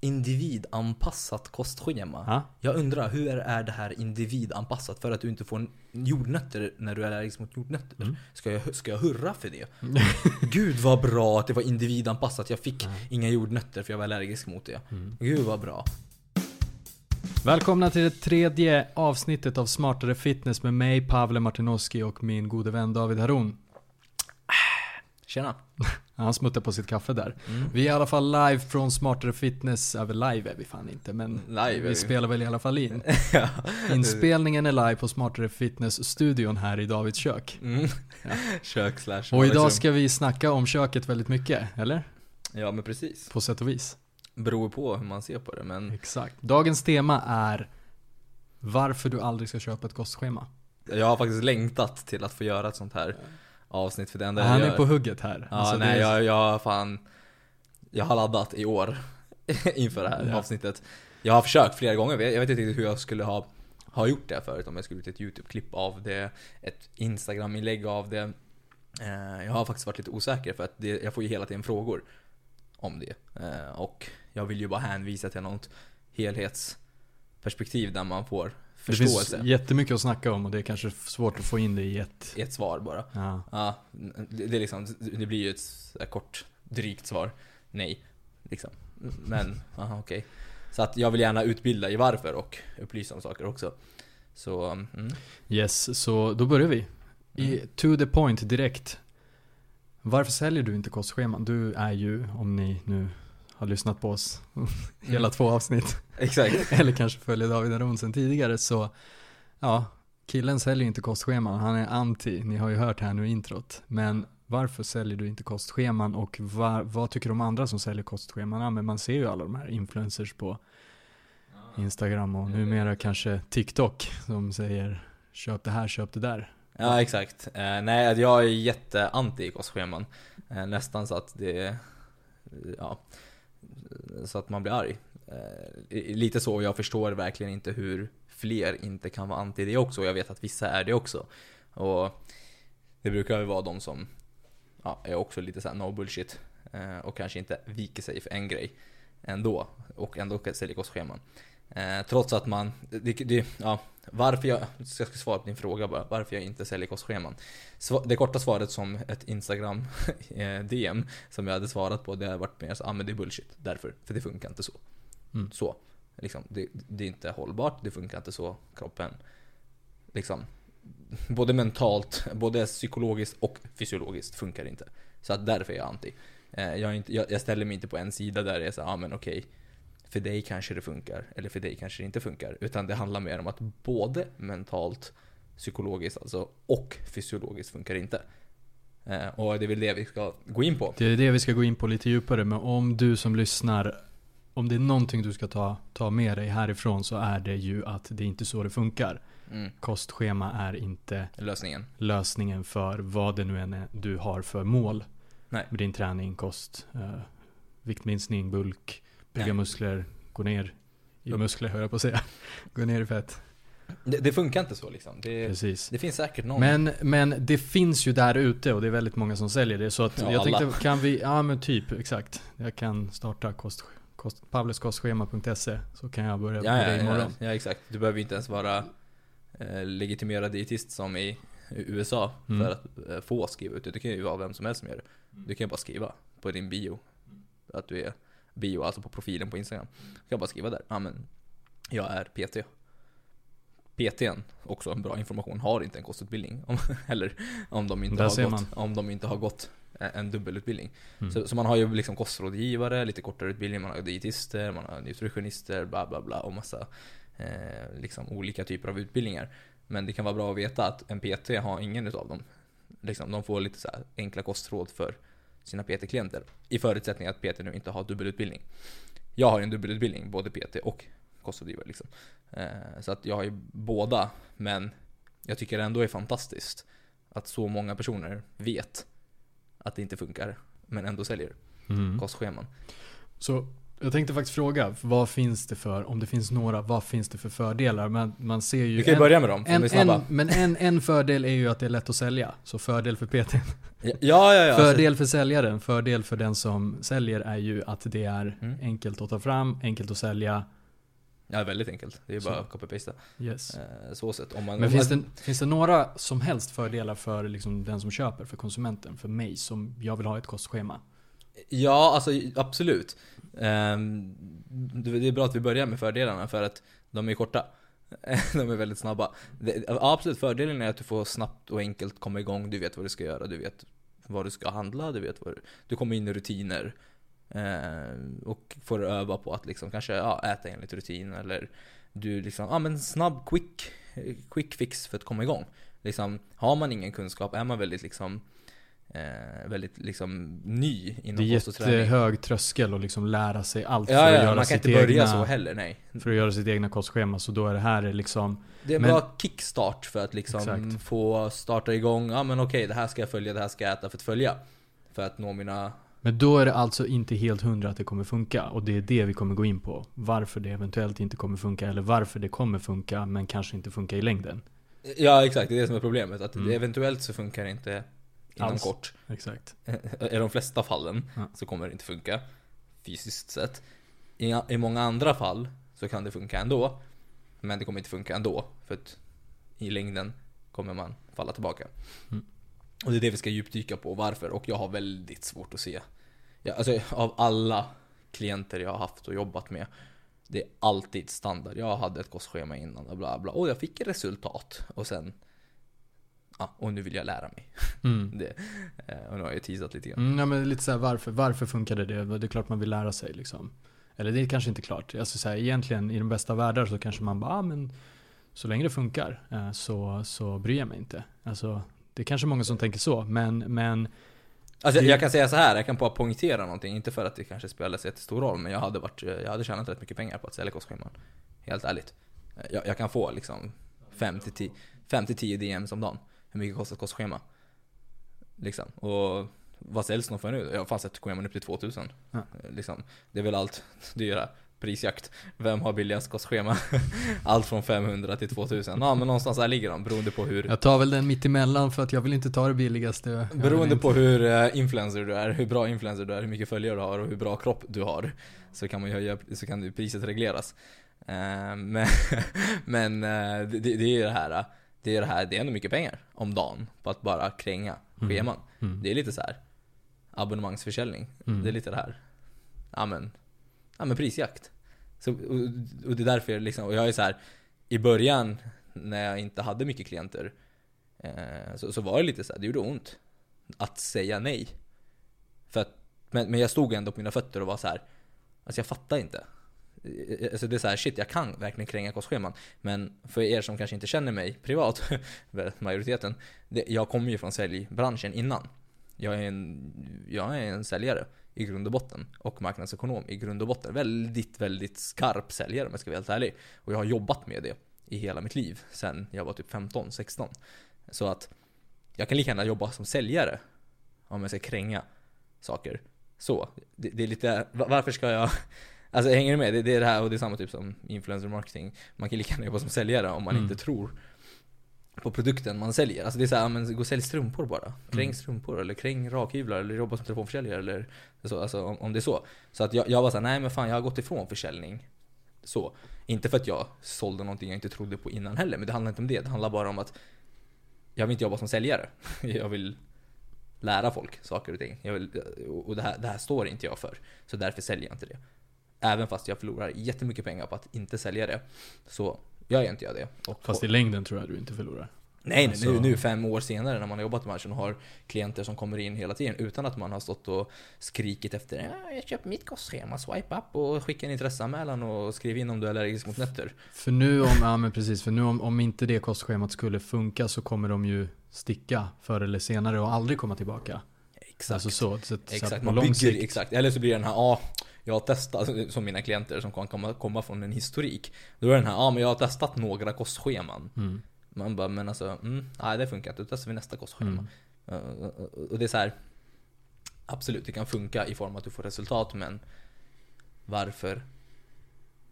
individanpassat kostschema. Ja. Jag undrar, hur är det här individanpassat för att du inte får jordnötter när du är allergisk mot jordnötter? Mm. Ska, jag, ska jag hurra för det? Gud vad bra att det var individanpassat. Jag fick Ja. inga jordnötter för jag var allergisk mot det. Mm. Gud vad bra. Välkomna till det tredje avsnittet av Smartare Fitness med mig, Pavle Martinoski och min gode vän David Haron. Tjena. Han smuttar på sitt kaffe där. Mm. Vi är i alla fall live från Smartare Fitness. Ja, väl live är vi fan inte, men Live vi vi. spelar väl i alla fall in. ja. Inspelningen är live på Smartare Fitness-studion här i Davids kök. Mm. Ja. Kök slash Och idag ska vi snacka om köket väldigt mycket, eller? Ja men precis. På sätt och vis. Beror på hur man ser på det men Exakt. Dagens tema är varför du aldrig ska köpa ett kostschema. jag har faktiskt längtat till att få göra ett sånt här avsnitt för det enda Han jag är gör. på hugget här. Ja, Alltså, nej är- jag, jag fan Jag har laddat i år inför det här Ja. avsnittet Jag har försökt flera gånger, jag vet inte riktigt hur jag skulle ha Ha gjort det förut, om jag skulle gjort ett YouTube-klipp av det Ett Instagram-inlägg av det Eh, Jag har faktiskt varit lite osäker för att det, jag får ju hela tiden frågor Om det Eh, Och jag vill ju bara hänvisa till något helhetsperspektiv där man får Det förståelse finns jättemycket att snacka om och det är kanske svårt att få in det i ett... i ett svar bara Ja. Ja, det det är liksom, det blir ju ett kort, drygt svar. Nej, liksom. Men, aha, okej. Så att jag vill gärna utbilda i varför och upplysa om saker också. Så, mm. Yes, så då börjar vi. I, Mm. to the point direkt. Varför säljer du inte kostscheman? Du är ju, om ni nu har lyssnat på oss hela Mm. två avsnitt, Exakt. eller kanske följer David Aron sen tidigare, så ja, killen säljer inte kostscheman, han är anti, ni har ju hört här nu introt. Men varför säljer du inte kostscheman och va, vad tycker de andra som säljer kostscheman? Men man ser ju alla de här influencers på Instagram och numera kanske TikTok som säger köp det här, köp det där. Ja, exakt. Eh, nej, jag är jätte-anti kostscheman. Eh, nästan så att det, ja, så att man blir arg. Eh, lite så, jag förstår verkligen inte hur fler inte kan vara anti det också. Jag vet att vissa är det också. Och det brukar ju vara de som ja, är också lite såhär no bullshit. Eh, och kanske inte viker sig för en grej ändå. Och ändå säljer kostscheman. Eh, trots att man, det, det, ja, varför jag, jag ska svara på din fråga bara, varför jag inte säljer kostscheman. Det korta svaret som ett Instagram eh, DM som jag hade svarat på, det har varit mer så, ah, men det är bullshit, därför, för det funkar inte så. Mm. Så. Liksom, det, det är inte hållbart, det funkar inte så, kroppen. Liksom, både mentalt, både psykologiskt och fysiologiskt funkar det inte. Så att därför är jag anti. Eh, jag, inte, jag, jag ställer mig inte på en sida där det är så, ja ah, men okej, för dig kanske det funkar, eller för dig kanske det inte funkar. Utan det handlar mer om att både mentalt, psykologiskt alltså, och fysiologiskt funkar inte. Eh, och det är väl det vi ska gå in på. Det är det vi ska gå in på lite djupare, men om du som lyssnar, om det är någonting du ska ta, ta med dig härifrån så är det ju att det är inte så det funkar. Mm, Kostschema är inte lösningen. lösningen för vad det nu än är du har för mål. Nej. Med din träning, kost, eh, viktminskning, bulk, bygga Nej. muskler, gå ner i muskler höll jag på att säga. Gå ner i fett. Det, det funkar inte så liksom. Det, Precis. det finns säkert någon. Men, men det finns ju där ute och det är väldigt många som säljer det. Så att Ja, jag alla. tänkte, kan vi, ja men typ, exakt. Jag kan starta kost, kost, pavleskostschema.se så kan jag börja ja, på ja, det ja, imorgon. ja, exakt. Du behöver inte ens vara eh, legitimerad dietist som i USA Mm. för att eh, få skriva ut det. Det kan ju vara vem som helst som gör det. Du kan ju bara skriva på din bio. Att du är bio, alltså på profilen på Instagram. Du kan bara skriva där. Ja men, jag är PT. PTn, också en bra information, har inte en kostutbildning. Om, eller om de inte, Där har gått, om de inte har gått en dubbelutbildning. Mm. Så, så man har ju liksom kostrådgivare, lite kortare utbildning, man har dietister, man har nutritionister, bla bla bla och massa eh, liksom olika typer av utbildningar. Men det kan vara bra att veta att en PT har ingen utav dem. Liksom, de får lite så här enkla kostråd för sina PT-klienter. I förutsättning att PT nu inte har dubbelutbildning. Jag har ju en dubbelutbildning, både PT och kostrådgivare. Liksom. Eh, så att jag har ju båda, men jag tycker det ändå är fantastiskt att så många personer vet att det inte funkar, men ändå säljer Mm. kostscheman. Så Jag tänkte faktiskt fråga, vad finns det för, om det finns några, vad finns det för fördelar? Man, man ser ju... Vi kan ju en- börja med dem, en, en, men en, en fördel är ju att det är lätt att sälja. Så fördel för PT. Ja, ja, ja. alltså- fördel för säljaren, fördel för den som säljer är ju att det är Mm. enkelt att ta fram, enkelt att sälja. Ja, väldigt enkelt. Det är ju bara att copy-pasta. Yes. Eh, så sett. Om man, Men om finns man, det, finns det några som helst fördelar för liksom den som köper, för konsumenten, för mig som jag vill ha ett kostschema? Ja, alltså absolut. Ehm, det är bra att vi börjar med fördelarna för att de är korta. De är väldigt snabba. Det, absolut, fördelen är att du får snabbt och enkelt komma igång. Du vet vad du ska göra, du vet vad du ska handla, du vet vad du, du kommer in i rutiner. Ehm, och får öva på att liksom kanske ja, äta enligt rutin eller du liksom, ja men snabb quick, quick fix för att komma igång. Liksom, har man ingen kunskap, är man väldigt liksom eh, väldigt liksom ny Det inom är kost och träning. jättehög tröskel att liksom lära sig allt för Ja, att ja, göra man kan inte börja egna, så heller, nej. för att göra sitt egna kostschema. Så då är det här liksom, Det är en Men- bra kickstart för att liksom Exakt. få starta igång, ja men okej det här ska jag följa, det här ska jag äta för att följa. För att nå mina... men då är det alltså inte helt hundra att det kommer funka. Och det är det vi kommer gå in på. Varför det eventuellt inte kommer funka, eller varför det kommer funka, men kanske inte funka i längden. Ja exakt, det är det som är problemet. Att Mm. eventuellt så funkar det inte inom Alls. kort. Exakt. I de flesta fallen Ja. så kommer det inte funka fysiskt sett. I, I många andra fall så kan det funka ändå. Men det kommer inte funka ändå. För att i längden kommer man falla tillbaka. Mm. Och det är det vi ska djupdyka på, varför. Och jag har väldigt svårt att se. Ja, alltså, av alla klienter jag har haft och jobbat med. Det är alltid standard. Jag hade ett kostschema innan och bla bla. Och jag fick resultat. Och sen... Ja, och nu vill jag lära mig. Mm. Det, eh, och nu har jag teasat lite grann. Mm, ja, men lite så här, varför, varför funkade det? Det är klart man vill lära sig liksom. Eller det är kanske inte klart. Alltså så här, egentligen i de bästa världar så kanske man bara, ah, men så länge det funkar eh, så, så bryr jag mig inte. Alltså, det är kanske många som tänker så, men, men Alltså jag kan säga så här, jag kan bara poängtera någonting, inte för att det kanske spelar så jättestor roll, men jag hade, varit, jag hade tjänat rätt mycket pengar på att sälja kostscheman. Helt ärligt. Jag, jag kan få liksom 5-10 DMs om dagen. Hur mycket kostar ett kostschema? Liksom. Och vad säljs de för nu? Jag har fan sett scheman upp till 2000. Ja. Liksom. Det är väl allt dyra. Prisjakt. Vem har billigast kostschema? Allt från 500 till 2000. Ja men någonstans där ligger de, beroende på hur jag tar väl den mitt emellan för att jag vill inte ta det billigaste. Jag Beroende på hur eh, influencer du är, hur bra influencer du är, hur mycket följare du har och hur bra kropp du har. Så kan man ju höja, så kan priset regleras. Eh, men men eh, det, det är ju det här, det är det här, det är ändå mycket pengar om dagen på att bara kränga Mm. scheman. Mm. Det är lite så här abonnemangsförsäljning. Mm. Det är lite det här, ja men, ja men prisjakt. Så, och, och det är därför liksom, och jag är så här i början när jag inte hade mycket klienter eh, så, så var det lite så här, det gjorde ont att säga nej. För att, men, men jag stod ändå på mina fötter och var så här. Alltså jag fattar inte. Eh, eh, alltså det är så här, shit jag kan verkligen kränga kostscheman. Men för er som kanske inte känner mig privat, majoriteten. Det, jag kommer ju från säljbranschen innan. Jag är, en, jag är en säljare i grund och botten. Och marknadsekonom i grund och botten. Väldigt, väldigt skarp säljare om jag ska vara helt ärlig. Och jag har jobbat med det i hela mitt liv. Sen jag var typ 15, 16. Så att jag kan lika gärna jobba som säljare. Om jag ska kränga saker. Så, det, det är lite, varför ska jag Alltså hänger du med? Det, det är det här och det är samma typ som influencer marketing. Man kan lika gärna jobba som säljare om man Mm. inte tror på produkten man säljer. Alltså det är såhär, men gå och sälj strumpor bara. Kräng Mm. strumpor eller kräng rakhyvlar eller jobba som telefonförsäljare eller så, alltså om, om det är så. Så att jag, jag var såhär, nej men fan jag har gått ifrån försäljning. Så. Inte för att jag sålde någonting jag inte trodde på innan heller, men det handlar inte om det. Det handlar bara om att jag vill inte jobba som säljare. Jag vill lära folk saker och ting. Jag vill, och det här, det här står inte jag för. Så därför säljer jag inte det. Även fast jag förlorar jättemycket pengar på att inte sälja det. Så gör jag inte jag det. Och Fast i längden tror jag du inte förlorar. Nej, Alltså- nu, nu fem år senare när man har jobbat med branschen och har klienter som kommer in hela tiden utan att man har stått och skrikit efter ja, jag köper mitt kostschema, swipe up och skicka en intresseanmälan och skriv in om du är allergisk mot nötter. För nu om, ja men precis, för nu om, om inte det kostschemat skulle funka så kommer de ju sticka förr eller senare och aldrig komma tillbaka. Exakt. Alltså så, så, så exakt, man bygger, sikt. exakt. Eller så blir det den här, ja, jag har testat, som mina klienter som kan komma, komma från en historik. Då är den här, ja men jag har testat några kostscheman. Mm. Man bara, men alltså, mm, nej det funkar inte, då testar vi nästa kostschema. Mm. Uh, Och det är så här. Absolut, det kan funka i form av att du får resultat men varför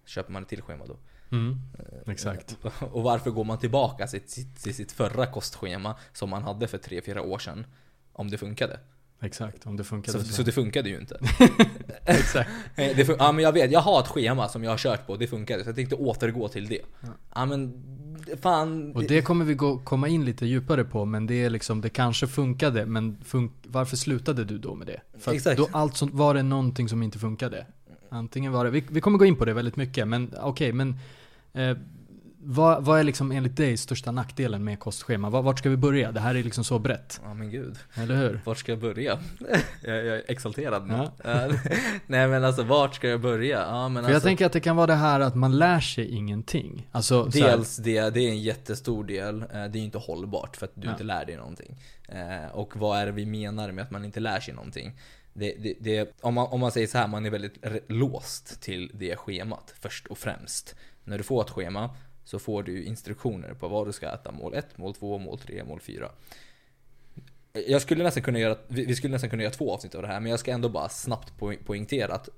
köper man ett till schema då? Mm, exakt. Och varför går man tillbaka till sitt, till sitt förra kostschema som man hade för 3-4 år sedan? Om det funkade. Exakt, om det funkade Så, så. så det funkade ju inte. Exakt. Eh, Det fun- ja men jag vet, jag har ett schema som jag har kört på, det funkade. Så jag tänkte återgå till det. Ja. Ja men, fan. Och det kommer vi gå, komma in lite djupare på, men det är liksom, det kanske funkade, men fun- varför slutade du då med det? För Exakt. då allt som, var det någonting som inte funkade? Antingen var det, vi, vi kommer gå in på det väldigt mycket, men okej, men eh, vad, vad är liksom enligt dig största nackdelen med kostschema? Var, vart ska vi börja? Det här är liksom så brett, Ja men gud. eller hur? Vart ska jag börja? jag, jag är exalterad nu. Ja. Nej men alltså vart ska jag börja? Ja men För jag alltså, tänker att det kan vara det här att man lär sig ingenting. Alltså, Dels det, det är en jättestor del. Eh, Det är ju inte hållbart för att du Ja. inte lär dig någonting. Eh, Och vad är det vi menar med att man inte lär sig någonting? Det, det, det, om, man, om man säger så här, man är väldigt låst till det schemat först och främst. När du får ett schema så får du instruktioner på vad du ska äta. Mål 1, mål 2, mål 3, mål 4. Jag skulle nästan kunna göra, vi skulle nästan kunna göra två avsnitt av det här, men jag ska ändå bara snabbt poäng- poängtera att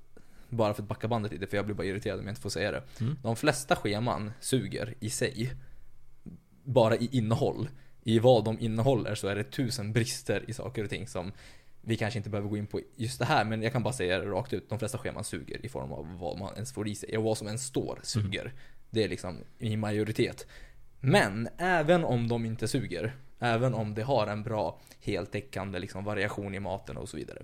bara för att backa bandet lite, för jag blir bara irriterad om jag inte får säga det. Mm. De flesta scheman suger i sig. Bara i innehåll. I vad de innehåller så är det tusen brister i saker och ting som vi kanske inte behöver gå in på just det här, men jag kan bara säga det rakt ut. De flesta scheman suger i form av vad man ens får i sig. Och vad som ens står suger. Det är liksom i majoritet. Men även om de inte suger, även om det har en bra heltäckande liksom, variation i maten och så vidare.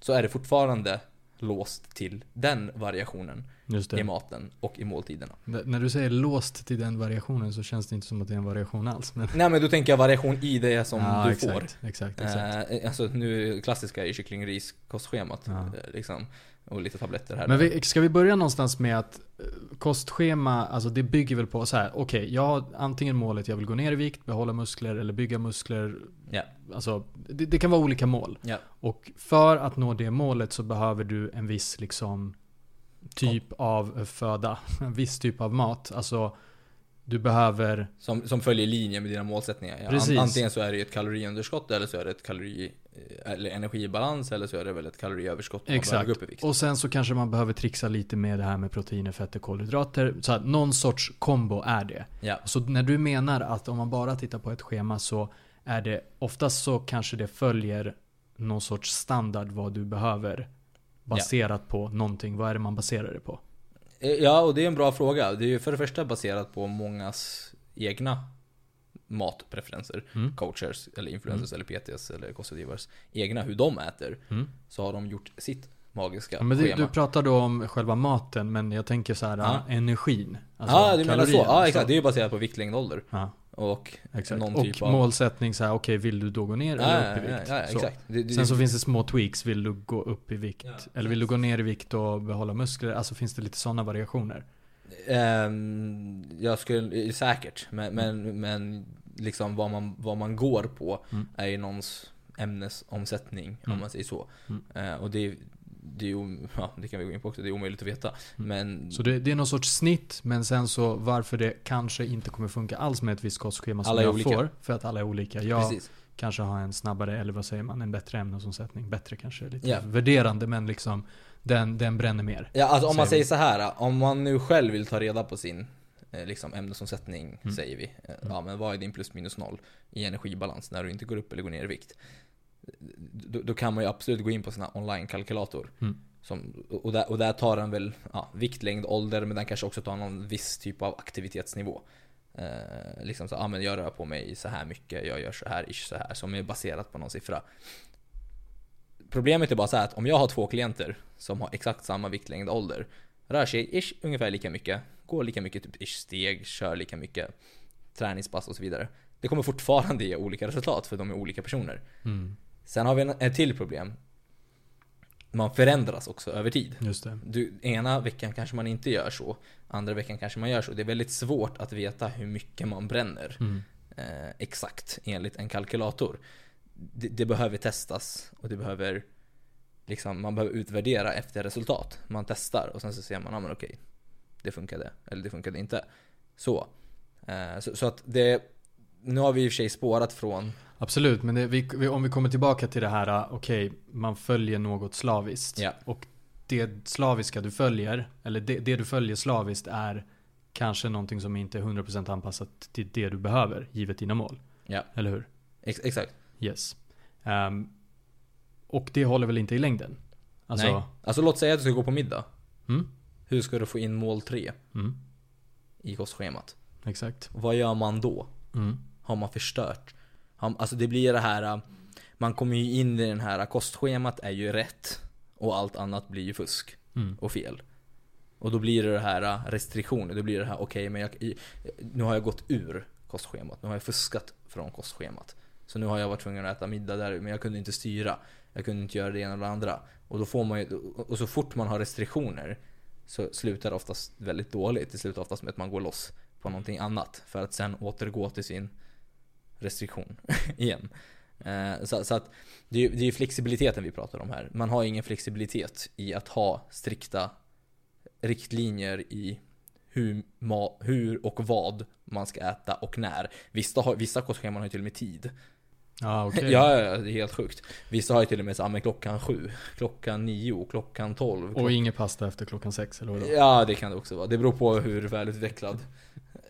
Så är det fortfarande låst till den variationen Just i maten och i måltiderna. N- När du säger låst till den variationen så känns det inte som att det är en variation alls. Men... Nej men då tänker jag variation i det som ja, du exakt, får. Exakt, exakt. Eh, alltså nu klassiska är ju kyckling ris kostschemat. Ja. eh, Liksom, och lite tabletter här. Men vi, ska vi börja någonstans med att eh, kostschema, alltså det bygger väl på så här. okej, jag har antingen målet jag vill gå ner i vikt, behålla muskler eller bygga muskler. Ja. Alltså, det, det kan vara olika mål. Ja. Och för att nå det målet så behöver du en viss liksom typ av föda, en viss typ av mat. Alltså, du behöver Som, som följer linje med dina målsättningar. Precis. an- Antingen så är det ett kaloriunderskott eller så är det ett kalori eller energibalans eller så är det väl ett kaloriöverskott Exakt. Och sen så kanske man behöver trixa lite med det här med proteiner, fetter, kolhydrater. Så att någon sorts kombo är det. Ja. Så när du menar att om man bara tittar på ett schema så är det oftast så kanske det följer någon sorts standard vad du behöver. Baserat på någonting. Vad är det man baserar det på? Eh, Ja, och det är en bra fråga. Det är ju för det första baserat på mångas egna matpreferenser. Mm. Coachers, eller influencers, eller PTs, eller kostrådgivares egna, hur de äter. Mm. Så har de gjort sitt magiska Ja, men det, schema. du pratar då om själva maten men jag tänker så här Ja. energin. Ja, Alltså ah, du menar så. Ja, exakt. Det är ju baserat på vikt, längd, ålder. Ja, Och exakt. någon och typ av... målsättning så här, okej vill du då gå ner Ja, eller ja, upp i ja, vikt? ja, exakt. Det, det, Sen så finns det små tweaks, vill du gå upp i vikt? Ja, eller vill du gå ner i vikt och behålla muskler? Alltså finns det lite sådana variationer? Ehm, jag skulle, säkert. Men, men, men liksom vad man, vad man går på Mm. är ju någons ämnesomsättning, om Mm. man säger så. Mm. Eh, och det, det är ju, ja det kan vi gå in på också, det är omöjligt att veta. Mm. Men Så det, det är någon sorts snitt, men sen så varför det kanske inte kommer funka alls med ett visst kostschema som Alla jag olika. får. För att alla är olika. Jag precis. kanske har en snabbare, eller vad säger man, en bättre ämnesomsättning. Bättre kanske lite Ja. värderande, men liksom den, den bränner mer. Ja, alltså om man Säger säger så här, om man nu själv vill ta reda på sin eh, liksom ämnesomsättning, Mm. säger vi. Eh, Ja, men vad är din plus minus noll i energibalans när du inte går upp eller går ner i vikt? Då, då kan man ju absolut gå in på sina online-kalkylator. Mm. Som, och, där, och där tar den väl ja, vikt, längd, ålder, men den kanske också tar någon viss typ av aktivitetsnivå. Eh, liksom så, ja men jag rör på mig så här mycket, jag gör så här, ish så här, som är baserat på någon siffra. Problemet är bara så här att om jag har två klienter som har exakt samma vikt, längd, ålder, rör sig ish ungefär lika mycket, går lika mycket typ ish steg, kör lika mycket träningspass och så vidare. Det kommer fortfarande ge olika resultat för de är olika personer. Mm. Sen har vi en, ett till problem. Man förändras också över tid. Just det. Du, ena veckan kanske man inte gör så, andra veckan kanske man gör så. Det är väldigt svårt att veta hur mycket man bränner Mm. eh, exakt enligt en kalkylator. Det, det behöver testas och det behöver liksom, man behöver utvärdera efter resultat. Man testar och sen så ser man, ja men okej, det funkade eller det funkade inte. Så. Eh, så, så att det, nu har vi i och för sig spårat från Absolut, men det, vi, om vi kommer tillbaka till det här, okej, man följer något slaviskt. Ja. Och det slaviska du följer, eller det, det du följer slaviskt är kanske någonting som inte är 100% anpassat till det du behöver, givet dina mål. Ja. Eller hur? Ex exakt. Yes. Ehm, och det håller väl inte i längden? Alltså, Nej. Alltså låt säga att du ska gå på middag. Mm, Hur ska du få in mål 3 mm, i kostschemat? exakt. Vad gör man då? Mm, Har man förstört? Alltså det blir det här, äh, man kommer ju in i den här, äh, kostschemat är ju rätt. Och allt annat blir ju fusk mm, och fel. Och då blir det det här äh, restriktioner, då blir det här okej men jag, nu har jag gått ur kostschemat, nu har jag fuskat från kostschemat. Så nu har jag varit tvungen att äta middag där men jag kunde inte styra. Jag kunde inte göra det ena eller det andra. Och då får man ju, och så fort man har restriktioner så slutar det oftast väldigt dåligt. Det slutar oftast med att man går loss på någonting annat för att sen återgå till sin restriktion igen. Eh, så, så att det är ju det är flexibiliteten vi pratar om här. Man har ingen flexibilitet i att ha strikta riktlinjer i hur, ma- hur och vad man ska äta och när. Vissa, har, vissa kostscheman har ju till och med tid. Ja, okej. Ja, ja, det är helt sjukt. Vissa har ju till och med så, ja, men klockan sju, klockan nio, klockan tolv. Och inget pasta efter klockan sex, eller vadå? Ja, det kan det också vara. Det beror på hur välutvecklad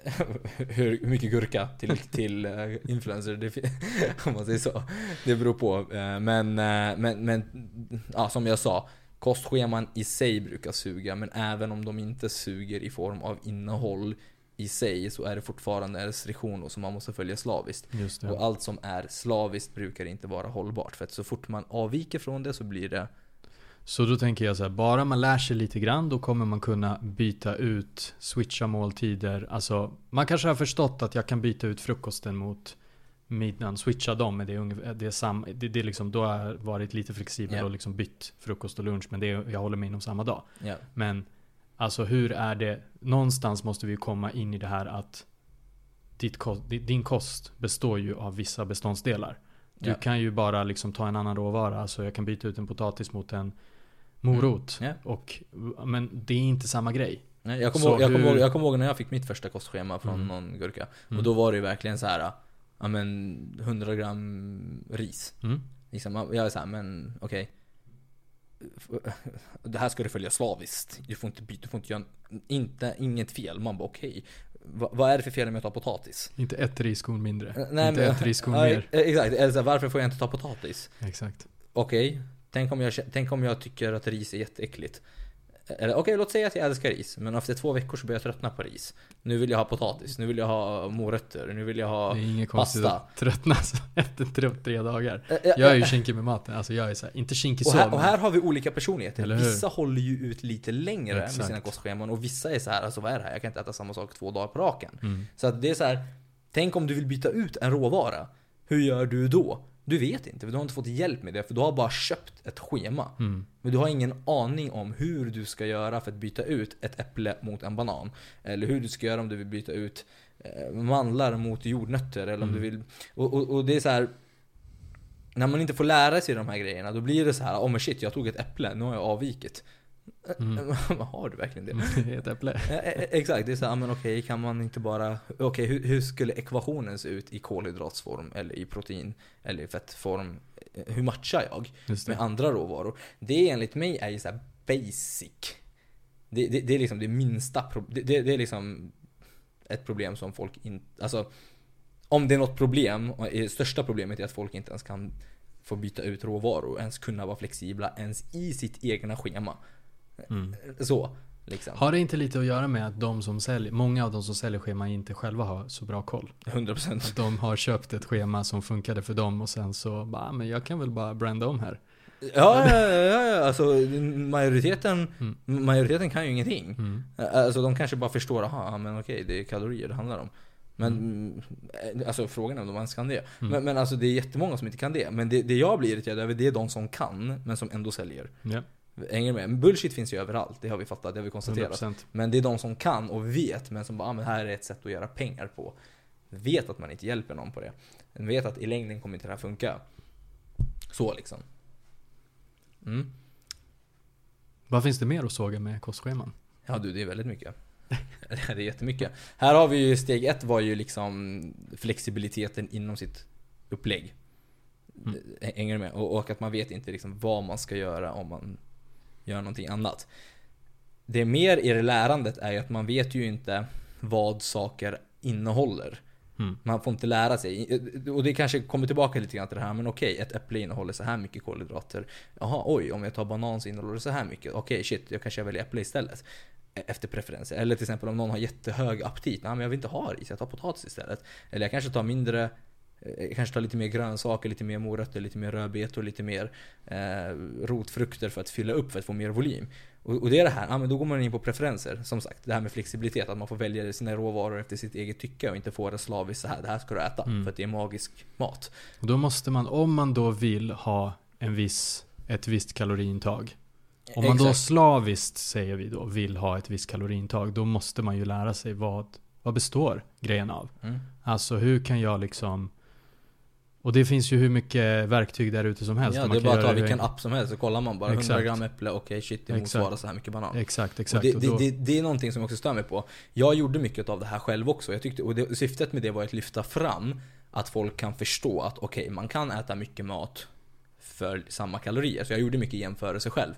hur mycket gurka till, till eh, influencer, det, fi- om man säger så. Det beror på. eh, Men, eh, men, men ja, som jag sa. Kostscheman i sig brukar suga, men även om de inte suger i form av innehåll i sig så är det fortfarande restriktioner som man måste följa slaviskt. Och allt som är slaviskt brukar inte vara hållbart. För att så fort man avviker från det så blir det Så då tänker jag så här, bara man lär sig lite grann då kommer man kunna byta ut, switcha måltider. Alltså, man kanske har förstått att jag kan byta ut frukosten mot middagen, switcha dem. Men det är, ungefär, det är sam, det, det är liksom, då har jag varit lite flexibel Ja. och liksom bytt frukost och lunch. Men det är, jag håller mig inom samma dag. ja, Men alltså hur är det, någonstans måste vi komma in i det här att ditt, ko- di- din kost består ju av vissa beståndsdelar. Du Ja. kan ju bara liksom ta en annan råvara, alltså jag kan byta ut en potatis mot en morot. Mm. Ja. Och, men det är inte samma grej. Nej, jag kommer ihåg, jag kommer hur- kommer ihåg när jag fick mitt första kostschema från Mm. någon gurka. Mm. Och då var det ju verkligen så här. Ja men 100 gram ris. Mm. Liksom, jag är såhär, men okej. Det här ska du följa slaviskt. Du får inte byta, du får inte göra, inte, inget fel. Man bara okej. Va, vad är det för fel med att ta potatis? Inte ett riskorn mindre. Eh, inte ett riskorn mer. Exakt, eller här, varför får jag inte ta potatis? Exakt. Okej, tänk, om jag, tänk om jag tycker att ris är jätteäckligt. Eller okej, låt säga att jag älskar ris. Men efter två veckor så börjar jag tröttna på ris. Nu vill jag ha potatis, nu vill jag ha morötter, nu vill jag ha... Det är inget konstigt pasta. att tröttna efter tre, tre dagar. Eh, eh, Jag är ju kinkig med maten. Alltså jag är så här, inte kinkig och, så. här, och här har vi olika personligheter. Vissa håller ju ut lite längre med Exakt. sina kostscheman och vissa är så här, alltså vad är det här? Jag kan inte äta samma sak två dagar på raken. Mm. Så att det är så här, tänk om du vill byta ut en råvara. Hur gör du då? Du vet inte, för du har inte fått hjälp med det, för du har bara köpt ett schema. Mm. Men du har ingen aning om hur du ska göra för att byta ut ett äpple mot en banan. Eller hur du ska göra om du vill byta ut eh, mandlar mot jordnötter. Eller om Mm. du vill... Och, och, och det är så här. När man inte får lära sig de här grejerna, då blir det så här, oh men shit, jag tog ett äpple, nu har jag avvikit. Mm. har du verkligen det? Det är ett äpple. Eh, eh, Exakt, det är så här, men okej, kan man inte bara... Okej, hur, hur skulle ekvationen se ut i kolhydratsform, eller i protein, eller i fettform? Eh, Hur matchar jag? Med andra råvaror. Det enligt mig är ju så basic. Det, det, det är liksom det minsta pro- det, det, det är liksom ett problem som folk inte, alltså om det är något problem, och det största problemet är att folk inte ens kan få byta ut råvaror, ens kunna vara flexibla ens i sitt egna schema. Mm. Så, liksom. Har det inte lite att göra med att de som säljer, många av de som säljer scheman inte själva har så bra koll? 100%. Att de har köpt ett schema som funkade för dem och sen så bara, "Ah, men jag kan väl bara branda om här. Ja, ja, ja, ja, alltså majoriteten, Mm. majoriteten kan ju ingenting. Mm. Alltså de kanske bara förstår, aha, men okej, det är kalorier det handlar om. Men, mm. alltså frågan är om de ens kan det. Mm. Men, men alltså det är jättemånga som inte kan det. Men det, det jag blir irriterad över, det är de som kan, men som ändå säljer. Ja, Hänger med? Bullshit finns ju överallt, det har vi fattat, det har vi konstaterat. 100%. Men det är de som kan och vet, men som bara, ah, men här är ett sätt att göra pengar på. Vet att man inte hjälper någon på det. Den vet att i längden kommer inte det här funka. Så liksom. Mm. Vad finns det mer att såga med kostscheman? Ja du, det är väldigt mycket. det är jättemycket. Här har vi ju steg ett var ju liksom flexibiliteten inom sitt upplägg. Mm. Hänger du med? Och, och att man vet inte liksom vad man ska göra om man göra någonting annat. Det mer i det lärandet är ju att man vet ju inte vad saker innehåller. Mm. Man får inte lära sig. Och det kanske kommer tillbaka lite grann till det här, men okej, ett äpple innehåller så här mycket kolhydrater. Jaha, oj, om jag tar banan så innehåller det så här mycket. Okej, shit, jag kanske väljer äpple istället. Efter preferenser. Eller till exempel om någon har jättehög aptit. Nej, men jag vill inte ha ris, jag tar potatis istället. Eller jag kanske tar mindre kanske tar lite mer grönsaker, lite mer morötter, lite mer rödbetor, lite mer eh, rotfrukter för att fylla upp för att få mer volym. Och, och det är det här, ja, men då går man in på preferenser. Som sagt, det här med flexibilitet. Att man får välja sina råvaror efter sitt eget tycke och inte få det slaviskt så här. Det här ska du äta Mm. för att det är magisk mat. Och då måste man, om man då vill ha en viss, ett visst kaloriintag. Om man då Exakt. slaviskt, säger vi då, vill ha ett visst kaloriintag. Då måste man ju lära sig vad, vad består grejen av. Mm. Alltså hur kan jag liksom och det finns ju hur mycket verktyg där ute som helst. Ja, det är bara att ta vilken app som helst så kollar man bara. 100 Exakt. gram äpple, okej shit det Exakt. motsvarar så här mycket banan. Exakt, exakt. det, det, det, det är någonting som jag också stör mig på. Jag gjorde mycket av det här själv också. Jag tyckte, och syftet med det var att lyfta fram att folk kan förstå att okej, man kan äta mycket mat för samma kalorier. Så jag gjorde mycket jämförelse själv.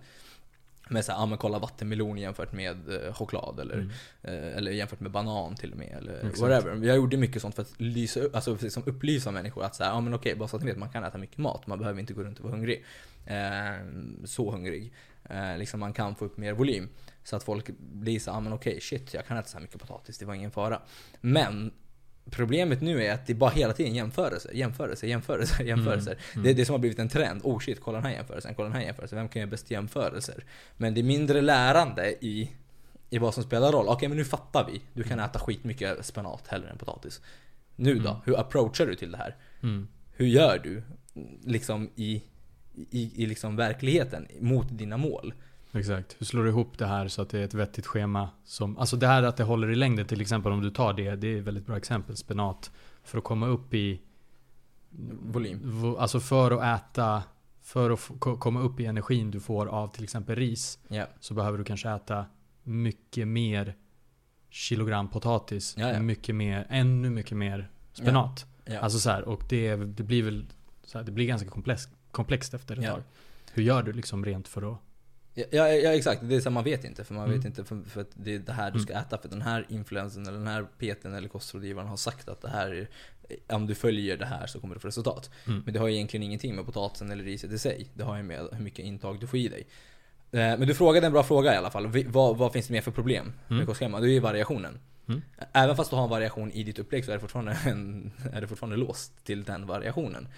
Med såhär, ja men kolla vattenmelon jämfört med eh, choklad eller, Mm. eh, eller jämfört med banan till och med. Eller Exakt. whatever. Jag gjorde mycket sånt för att lysa alltså liksom upplysa människor att säga, ja men okej, bara så att ni vet, man kan äta mycket mat. Man behöver inte gå runt och vara hungrig. Eh, så hungrig. Eh, liksom man kan få upp mer volym. Så att folk blir så, ja men okej, shit, jag kan äta så här mycket potatis, det var ingen fara. Men Problemet nu är att det bara hela tiden jämförelser, jämförelser, jämförelser, jämförelser. mm. Det är det som har blivit en trend. Oh shit, kolla den här jämförelsen, kolla den här jämförelsen. Vem kan göra bäst jämförelser? Men det är mindre lärande i, i vad som spelar roll. Okej, men nu fattar vi. Du kan äta skitmycket spenat hellre än potatis. Nu då? Mm. Hur approachar du till det här? mm. Hur gör du? Liksom i, i, i liksom verkligheten mot dina mål. Exakt. Hur slår du ihop det här så att det är ett vettigt schema? Som, alltså det här att det håller i längden till exempel om du tar det. Det är ett väldigt bra exempel. Spenat. För att komma upp i Volym. vo- Alltså för att äta För att komma upp i energin du får av till exempel ris. Ja. Så behöver du kanske äta mycket mer kilogram potatis. Ja, ja. Mycket mer, ännu mycket mer spenat. Ja. Alltså så här, och det, det blir väl så här, Det blir ganska komplext, komplext efter ett tag. Hur gör du liksom rent för att Ja, ja, exakt, det är så man vet inte. För man Mm. vet inte för, för att det är det här du ska äta. För den här influensen eller den här PTn eller kostrådgivaren har sagt att det här är, om du följer det här så kommer du få resultat. Mm. Men det har egentligen ingenting med potatisen eller riset i sig. Det har ju med hur mycket intag du får i dig. Eh, Men du frågade en bra fråga i alla fall. Vad, vad finns det mer för problem med Mm. kostschema? Det är ju variationen. Mm. Även fast du har en variation i ditt upplägg så är det fortfarande, en, är det fortfarande låst till den variationen.